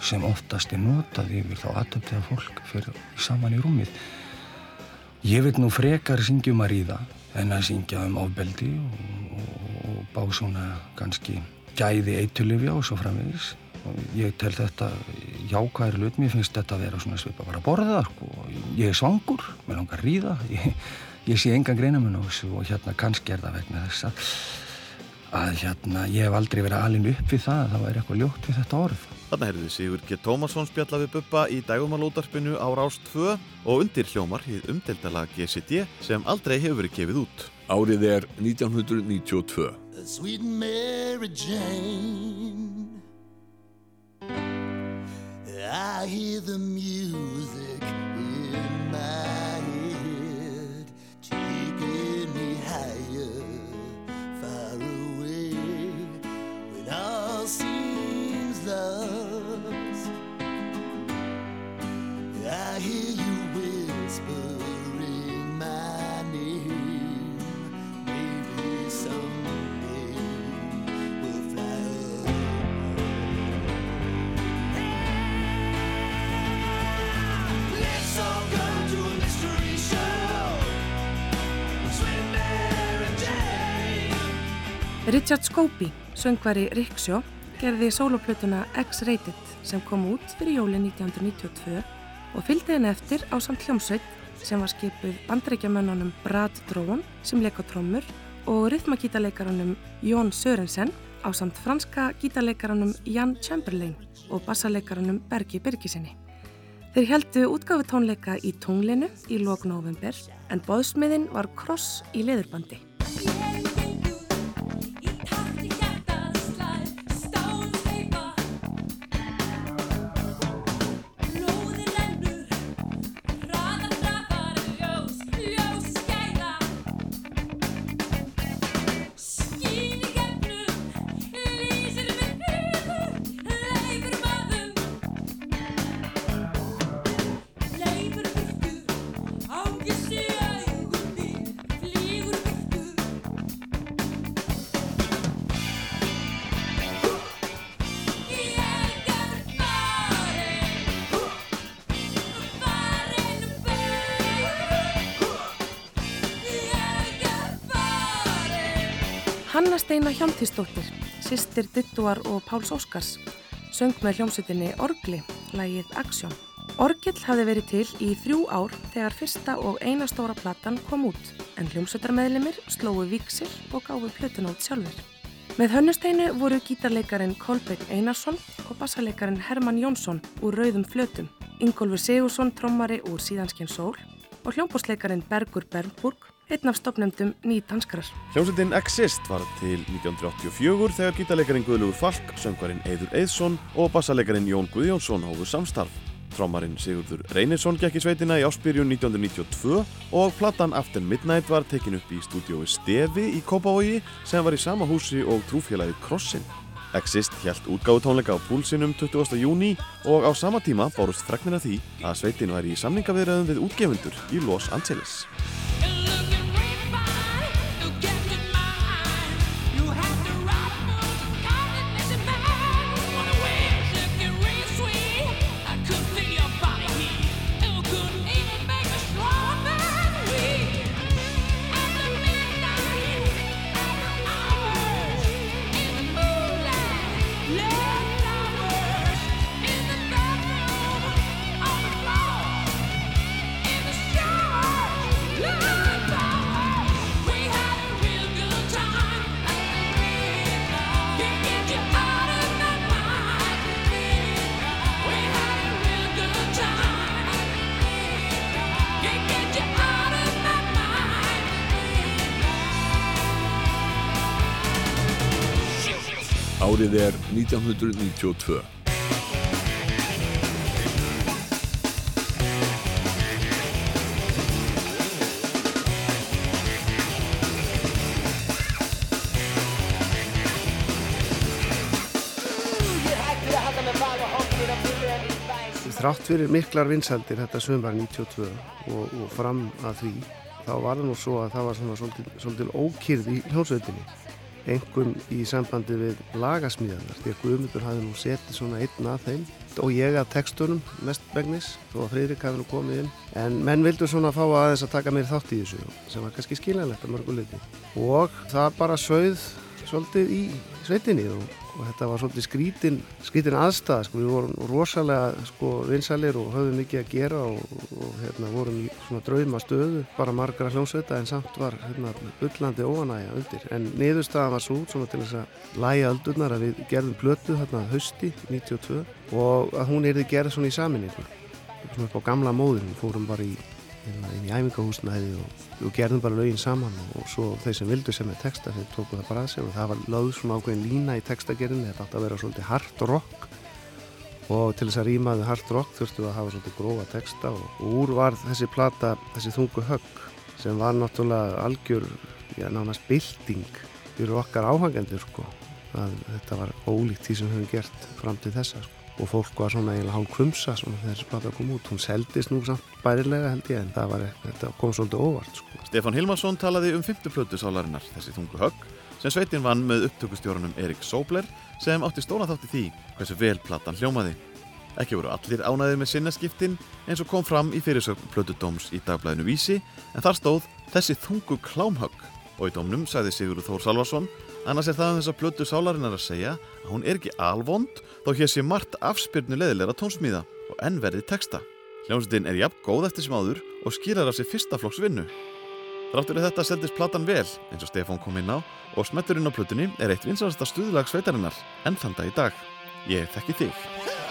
sem oftast er notað yfir þá aðtöftiða fólk fyrir saman í rúmið. Ég vil nú frekar syngja um að ríða en að syngja um ofbeldi og, og, og bá svona kannski gæði eitulifja og svo framvegis. Og ég tel þetta jákvæðir hlut, mér finnst þetta að vera svona svipa bara að borða, sko. Ég er svangur, mér langar að ríða, ég, ég sé engan greinamun á þessu og hérna kannski er það vegna þess að, að hérna ég hef aldrei verið alin upp við það að það væri eitthvað ljótt við þetta orð. Þarna heyrði Sigur G. Tómasson spjalla við Bubba í dægumalótarpinu á Rás 2 og undir hljómar hið umdeldala GCD sem aldrei hefur verið gefið út. Árið er 1992. I hear the music in my head Taking me higher, far away. When all seems lost I hear you whispering Richard Scobie, söngvari Riksjó, gerði soloplötuna X-Rated sem kom út fyrir jólin 1992 og fylgdi henni eftir á samt hljómsveit sem var skipuð bandreikjamönnunum Brad Dróan sem leik á trommur og rithmakítaleikaranum Jón Sörensen á samt franska gítaleikaranum Jan Chamberlain og bassaleikaranum Bergi Birgisinni. Þeir heldu útgáfi tónleika í tunglinu í lok november en boðsmiðin var kross í leðurbandi. Hjálmtísdóttir, sýstir Dittuar og Páls Óskars, söng með hljómsveitinni Orgli, lagið Aksjón. Orgill hafði verið til í þrjú ár þegar fyrsta og eina stóra platan kom út, en hljómsveitarmeðlimir slóu viksil og gáfu plötun út sjálfur. Með hönnusteinu voru gítarleikarin Kolbeinn Einarsson og bassaleikarin Hermann Jónsson úr Rauðum flötum, Ingólfur Sigursson trommari úr Síðanskinn Sól og hljómbósleikarin Bergur Bernburg, einn af stopnendum nýtanskrar. Hljómsveitin Exist var til 1984 þegar gítarleikarin Guðlugur Falk, söngvarinn Eiður Eiðsson og bassaleikarin Jón Guðjónsson hófu samstarf. Trommarinn Sigurður Reynisson gekk í sveitina í áspyrjun 1992 og platan After Midnight var tekin upp í stúdiói Stefi í Kópavogi sem var í sama húsi og trúfélagið Krossin. Exist hjælt útgáðu tónleika á púlsinum 20. júni og á sama tíma bárust fregnir af því að sveitin væri í samningavirðum við útgefundur í Los Angeles. 1992. Þrátt fyrir miklar vinsaldir þetta sömbar 92 og, og fram að því þá var það nú svo að það var svona svolítil ókýrð í hljómsveitinni engum í sambandi við lagasmíðanar því að Guðmundur hafi nú setið svona einn að þeim og ég að textunum mest begnis þó að Friðrik hafi nú komið inn. En menn vildu svona fá aðeins að taka mér þátt í þessu sem var kannski skiljanlegt að mörguleiti og það bara sögð svolítið í sveitinni og, og þetta var svolítið skrítin, skrítin aðstæða sko. við vorum rosalega sko, vinsalir og höfðum mikið að gera og, og hérna, vorum í svona drauma stöðu. Bara margra hljómsveita en samt var hérna, ullandi óanægja undir. En niðurstaðan var svo svona til þess að læja öldurnar að við gerðum plötu hérna hausti 92 og að hún erði gerð svona í saminningu svona upp á gamla móðin fórum bara í inn í æfingahúsnæði og við gerðum bara lögin saman og svo þeir sem vildu sem er texta þeir tóku það bara að sig og það var lögð svona ákveðin lína í textagerðinni þetta átti að vera svolítið hard rock og til þess að rýmaðu hard rock þurftu að hafa svolítið grófa texta og, og úr var þessi plata, þessi þungu högg sem var náttúrulega algjör já, nánast bylting fyrir okkar áhangendur sko. Að þetta var ólíkt því sem höfum gert fram til þessa sko og fólk var svona eiginlega hálf kvumsa þegar þessi plata kom út. Hún seldist nú samt bærilega held ég en það var, kom svolítið óvart sko. Stefán Hilmarsson talaði um fymtu plötu sálarinnar, þessi þungu högg, sem sveitin vann með upptökustjórunum Erik Sobler sem átti stóna þátt í því hversu vel platan hljómaði. Ekki voru allir ánæðir með sinnaskiptin eins og kom fram í fyrirsögn plötu dóms í dagblæðinu Vísi en þar stóð þessi þungu klámhögg Og í dómnum sagði Sigurður Þór Salvarsson annars er það um þessa plötu sálarinnar að segja að hún er ekki alvond þó hér sé margt afspyrnu leðilega tónsmíða og ennverði texta. Hljómsveitin er jafn góð eftir sem áður og skýrar af sér fyrsta flokks vinnu. Þráttur þetta seldist platan vel, eins og Stefán kom inn á, og smetturinn á plötunni er eitt vinsalasta stuðlag sveitarinnar, enn þann dag í dag. Ég þekki þig.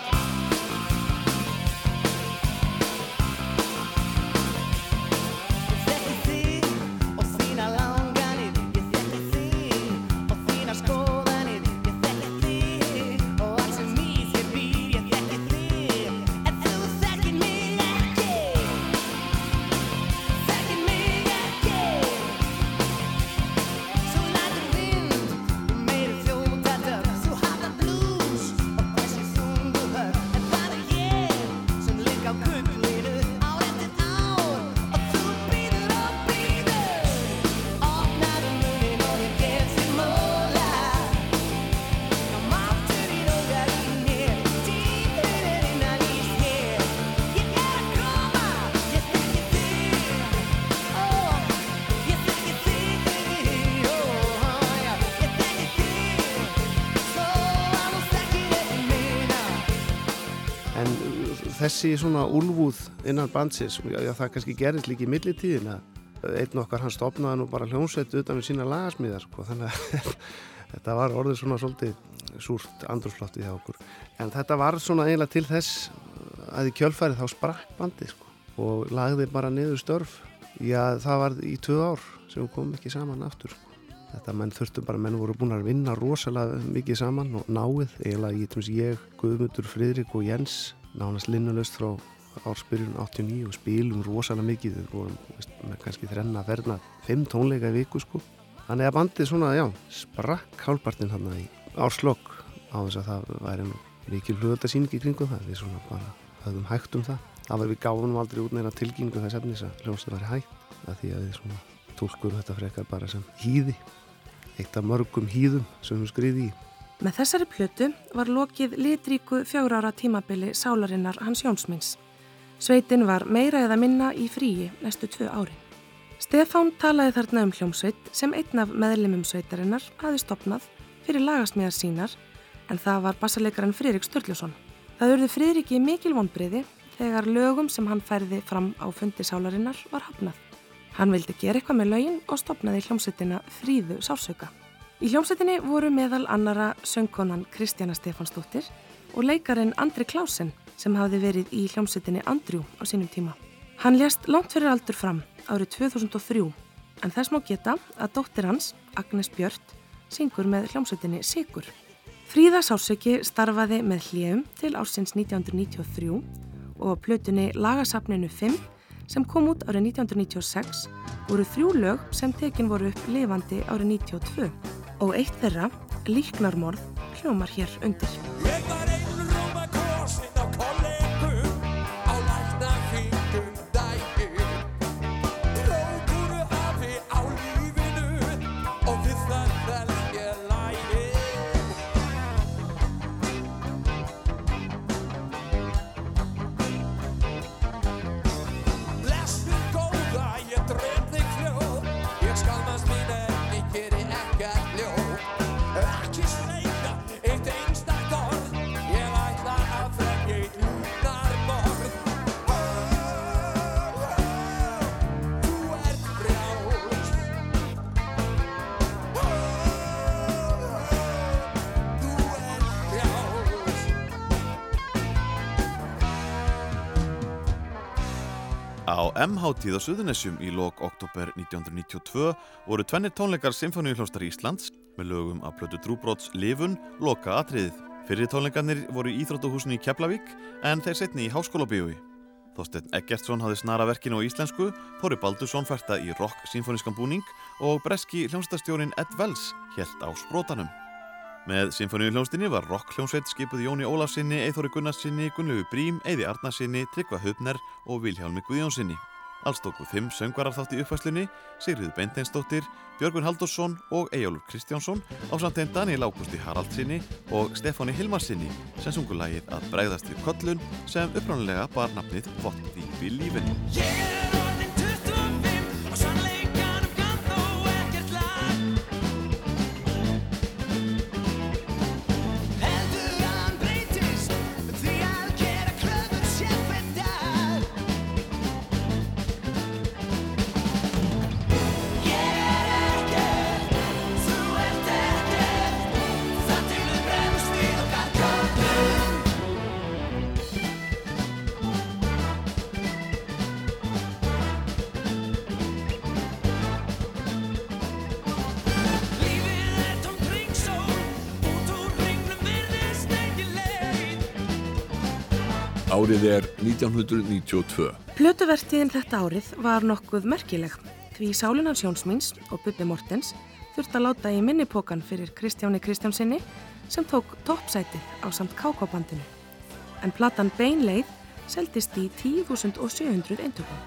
Þessi svona úlfúð innan bandsins, já, það kannski gerðist líka í millitíðin að einn okkar hann stopnaði nú bara hljómsveit utan við sína lagasmíðar sko, þannig að þetta var orðið svona svolítið súrt andrúsloftið hjá okkur. En þetta var svona eiginlega til þess að í kjölfærið þá sprakk bandið sko, og lagði bara niður störf. Já, það var í tvö ár sem við komum ekki saman aftur. Sko. Þetta menn þurftum bara, menn voru búin að vinna rosalega mikið saman og náið, eiginlega ég, ég, Guðmundur, Friðrik og Jens, nánast linnulöst frá árspyrjun 89 og spilum rosalega mikið, við vorum veist, með kannski þrenna verna, fimm tónleika í viku sko. Þannig að bandið svona, já, sprakk hálpartinn hann í árslokk á þess að það væri nú mikil hlugöldasýning í kringum það, við svona bara höfðum hægt um það. Það var við gáðum aldrei út neina tilkynningu þess efnis að hljómsið væri hægt, að því að við svona tólkur þetta frekar bara sem hýði, eitt af mörgum hýðum sem við skriði í. Með þessari plötu var lokið litríku fjögur ára tímabili sálarinnar hans Jónsmins. Sveitin var meira eða minna í fríi næstu tvö ári. Stefán talaði þarna um hljómsveit sem einn af meðlimum sveitarinnar hafi stopnað fyrir lagasmíðar sínar en það var bassaleikaran Friðrik Sturluson. Það urði Friðriki mikil vonbriði þegar lögum sem hann færði fram á fundi sálarinnar var hafnað. Hann vildi gera eitthvað með lögin og stopnaði hljómsveitina Fríðu Sársauka. Í hljómsveitinni voru meðal annara söngkonan Kristjana Stefansdóttir og leikarin Andri Klásen sem hafði verið í hljómsveitinni Andrjú á sínum tíma. Hann lést langt fyrir aldur fram árið 2003 en þess má geta að dóttir hans, Agnes Björt, syngur með hljómsveitinni Sigur. Fríða Sársauki starfaði með hljegum til ársins 1993 og á plötunni Lagasafninu 5 sem kom út árið 1996 voru þrjú lög sem tekin voru upp lifandi árið 92 og eitt þeirra, Líknarmorð, hljómar hér undir. Á M-hátíð á Suðunessjum í lok oktober 1992 voru tvennir tónleikar Sinfoníuhljóstar Íslands með lögum af plötu Drúbróts Livun loka atriðið. Fyrir tónleikarnir voru í Íþróttahúsinu í Keflavík en þeir setni í Háskólabíói. Þorsteinn Eggertsson hafði snara verkinu á íslensku, Þóri Baldursson færta í rock sinfonískan búning og breski hljómsdastjórin Ed Wells helt á sprótanum. Með Sinfoníuhljómsdinni var rock hljómsveit skipuð Jóni Ólafsinni, Eithóri Gunnarsinni, Gunnlegu Brím, Eiði Arnarsinni, Tryggva Hubner og Vilhjálmi Guðjónsinni. Alls tóku fimm söngvarar þátt í uppfæslunni, Sigriður Beinteinsdóttir, Björgun Haldursson og Eyjólfur Kristjánsson á samt einn Daniel Ágústi Haraldsinni og Stefáni Hilmarsinni sem sungu lagið að bregðast við kollun sem uppránulega bar nafnið Vott dýp í lífinu. Árið er 1992. Plötuvertíðin þetta árið var nokkuð merkileg því Sálinan Sjónsmíns og Bubbi Mortens þurft að láta í minnipokan fyrir Kristjáni Kristjánsinni sem tók toppsætið á samt KK-bandinu. En platan Beinleið seldist í 10.700 eintökum.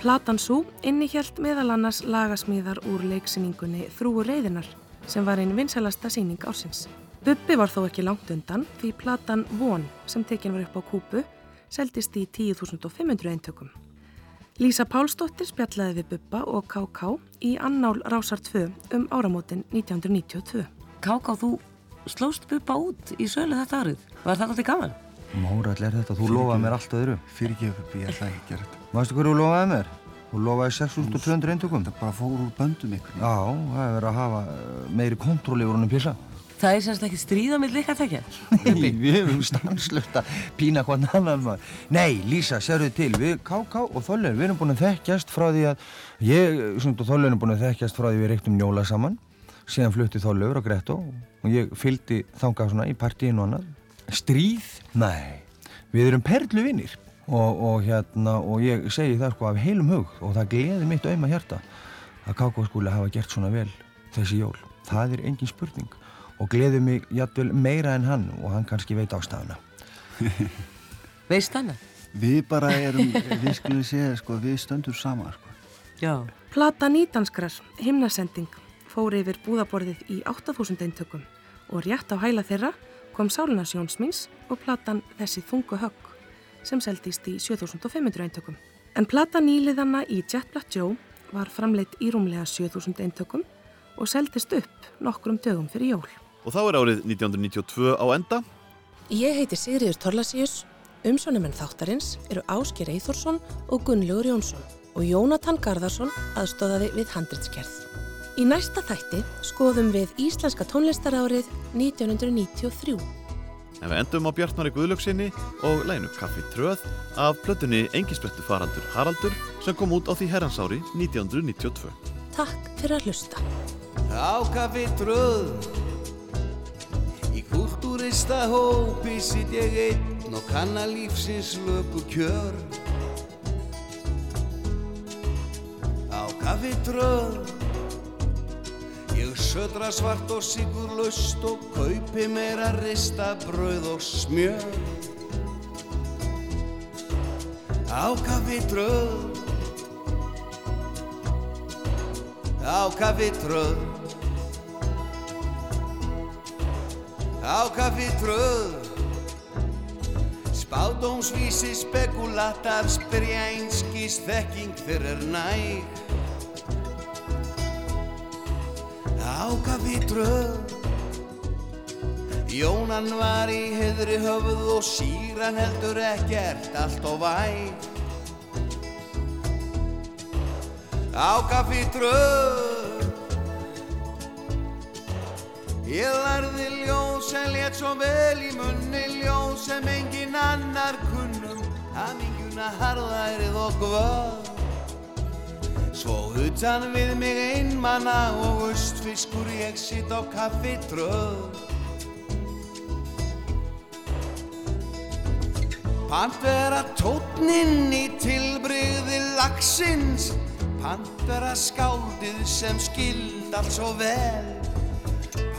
Platan svo innihjalt meðal annars lagasmíðar úr leiksýningunni Þrúur reyðinar sem var einn vinsælasta síning ársins. Bubbi var þó ekki langt undan því platan Von sem tekin var upp á kúpu seldist í 10.500 eintökum. Lísa Pálsdóttir spjallaði við Bubba og KK í annál Rásar 2 um áramótin 1992. KK, þú slóst Bubba út í sölu þetta árið. Var það alltaf gaman? Mórall er þetta, þú lofaði mér allt öðru. Fyrirgeðu Bubbi, ég ætla ekki að gera þetta. Mástu hverju þú lofaði mér? Þú lofaði 6.200 eintökum. Það bara fór úr böndum ykkur. Já, það er verið að hafa eh, meiri kontról yfir honum pissa. Það er semst ekki stríða með líka tekja. Nei, við hefum stanslöft að pína hvern annan maður. Nei, Lísa, sérðu til, við KK og Þoller, við erum búin að þekkjast frá því að ég, svona, og Þoller erum búin að þekkjast frá því við reyktum njóla saman. Síðan flutti Þoller á Gretto og ég fylgdi þangað svona í partíinu og annað. Stríð? Nei, við erum perluvinnir og, og hérna, og ég segi það sko af heilum hug og það gleði mitt auðma hjarta að KK skuli hafa gert svona vel þessi jól. Það er engin spurning og gleði mig jætvel meira en hann og hann kannski veit ástæðuna. Veist hann? Við bara erum, við skulum segja, sko, við stöndum saman, sko. Já. Plata nýdanskrar, himnasending, fór yfir búðaborðið í 8000 eintökum og rétt á hæla þeirra kom Sálina Sjónsmins og platan Þessi þungu högg sem seldist í 7500 eintökum. En plata nýliðana í Jet Black Joe var framleitt í rúmlega 7000 eintökum og seldist upp nokkrum dögum fyrir jól. Og þá er árið 1992 á enda. Ég heiti Sigriður Torlasíus, umsónumenn þáttarins eru Ásker Eithórsson og Gunnlaugur Jónsson og Jónatan Garðarsson aðstóðaði við handritskerð. Í næsta þætti skoðum við Íslenska tónlistarárið 1993. En við endum á Bjartmari Guðlöksinni og læginu Kaffi Tröð af plötunni Engisbrettu faraldur Haraldur sem kom út á því herransári 1992. Takk fyrir að hlusta. Á kaffi tröð Í kultúrista hópi sitt ég einn og kanna lífsins löpu kjör. Á kaffi tröð Ég södra svart og sigur laust og kaupi meira rista brauð og smjör. Á kaffi tröð Á kaffi Á kaffi tröð. Spádómsvísi spekulatar spyrja einskís þekking fyrir næg Á kaffi tröð. Jónan var í heðri höfuð og síran heldur ekkert allt og væg. Á kaffi Ég lærði ljóð sem létt svo vel í munni ljóð sem engin annar kunnum Haminguna harðærið og gvöð Svo utan við mig einmanna og austfiskur ég sitt á kaffitröð. Pant vera tótninn í tilbrigði lagsins Pant vera skáldið sem skild allt svo vel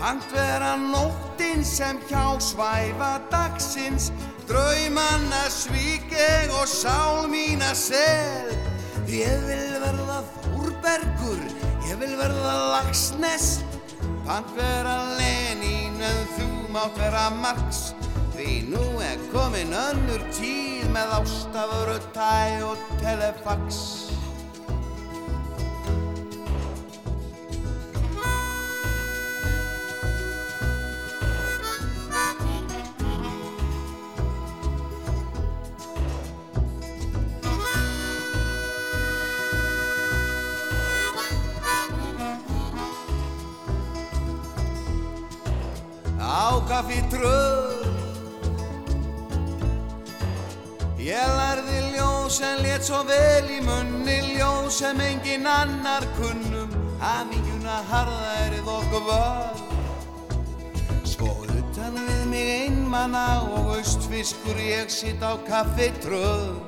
Pant vera nóttin sem hjá svæfa dagsins Draumanna svík ég og sál mína sel. Ég vil verða Þúrbergur, ég vil verða Lagsnes Pant vera Lenín en þú mátt vera Marx Því nú er komin önnur tíð með ástafur tæ og telefax Á kaffi tröð. Ég lærði ljóð sem létt svo vel í munni. Ljóð sem engin annar kunnum. Haminguna harðærið og gvöð Svo utan við mig einmann draumana og austfiskur ég sitt á kaffitröð.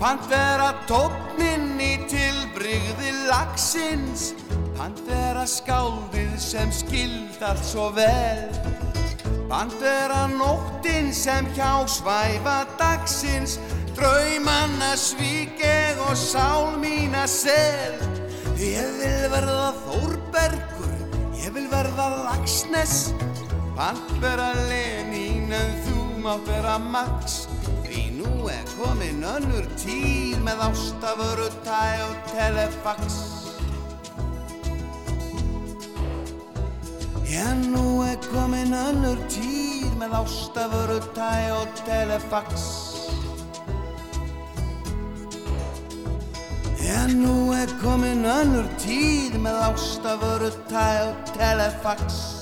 Pantera tókninn í tilbrygði lagsins, Pantera skáldið sem skild allt svo vel. Pantera nóttin sem hjá svæfa dagsins, Draumanna svík ég og sál mína sel. Ég vil verða Þórbergur, ég vil verða Lagsnes, Pantera Lenín en þú mátt vera Max. Því nú er komin önnur tíð með ástaföru tæ og telefax. Já, nú er komin önnur tíð með ástaföru tæ og telefax. Já, nú er komin önnur tíð með ástaföru tæ og telefax.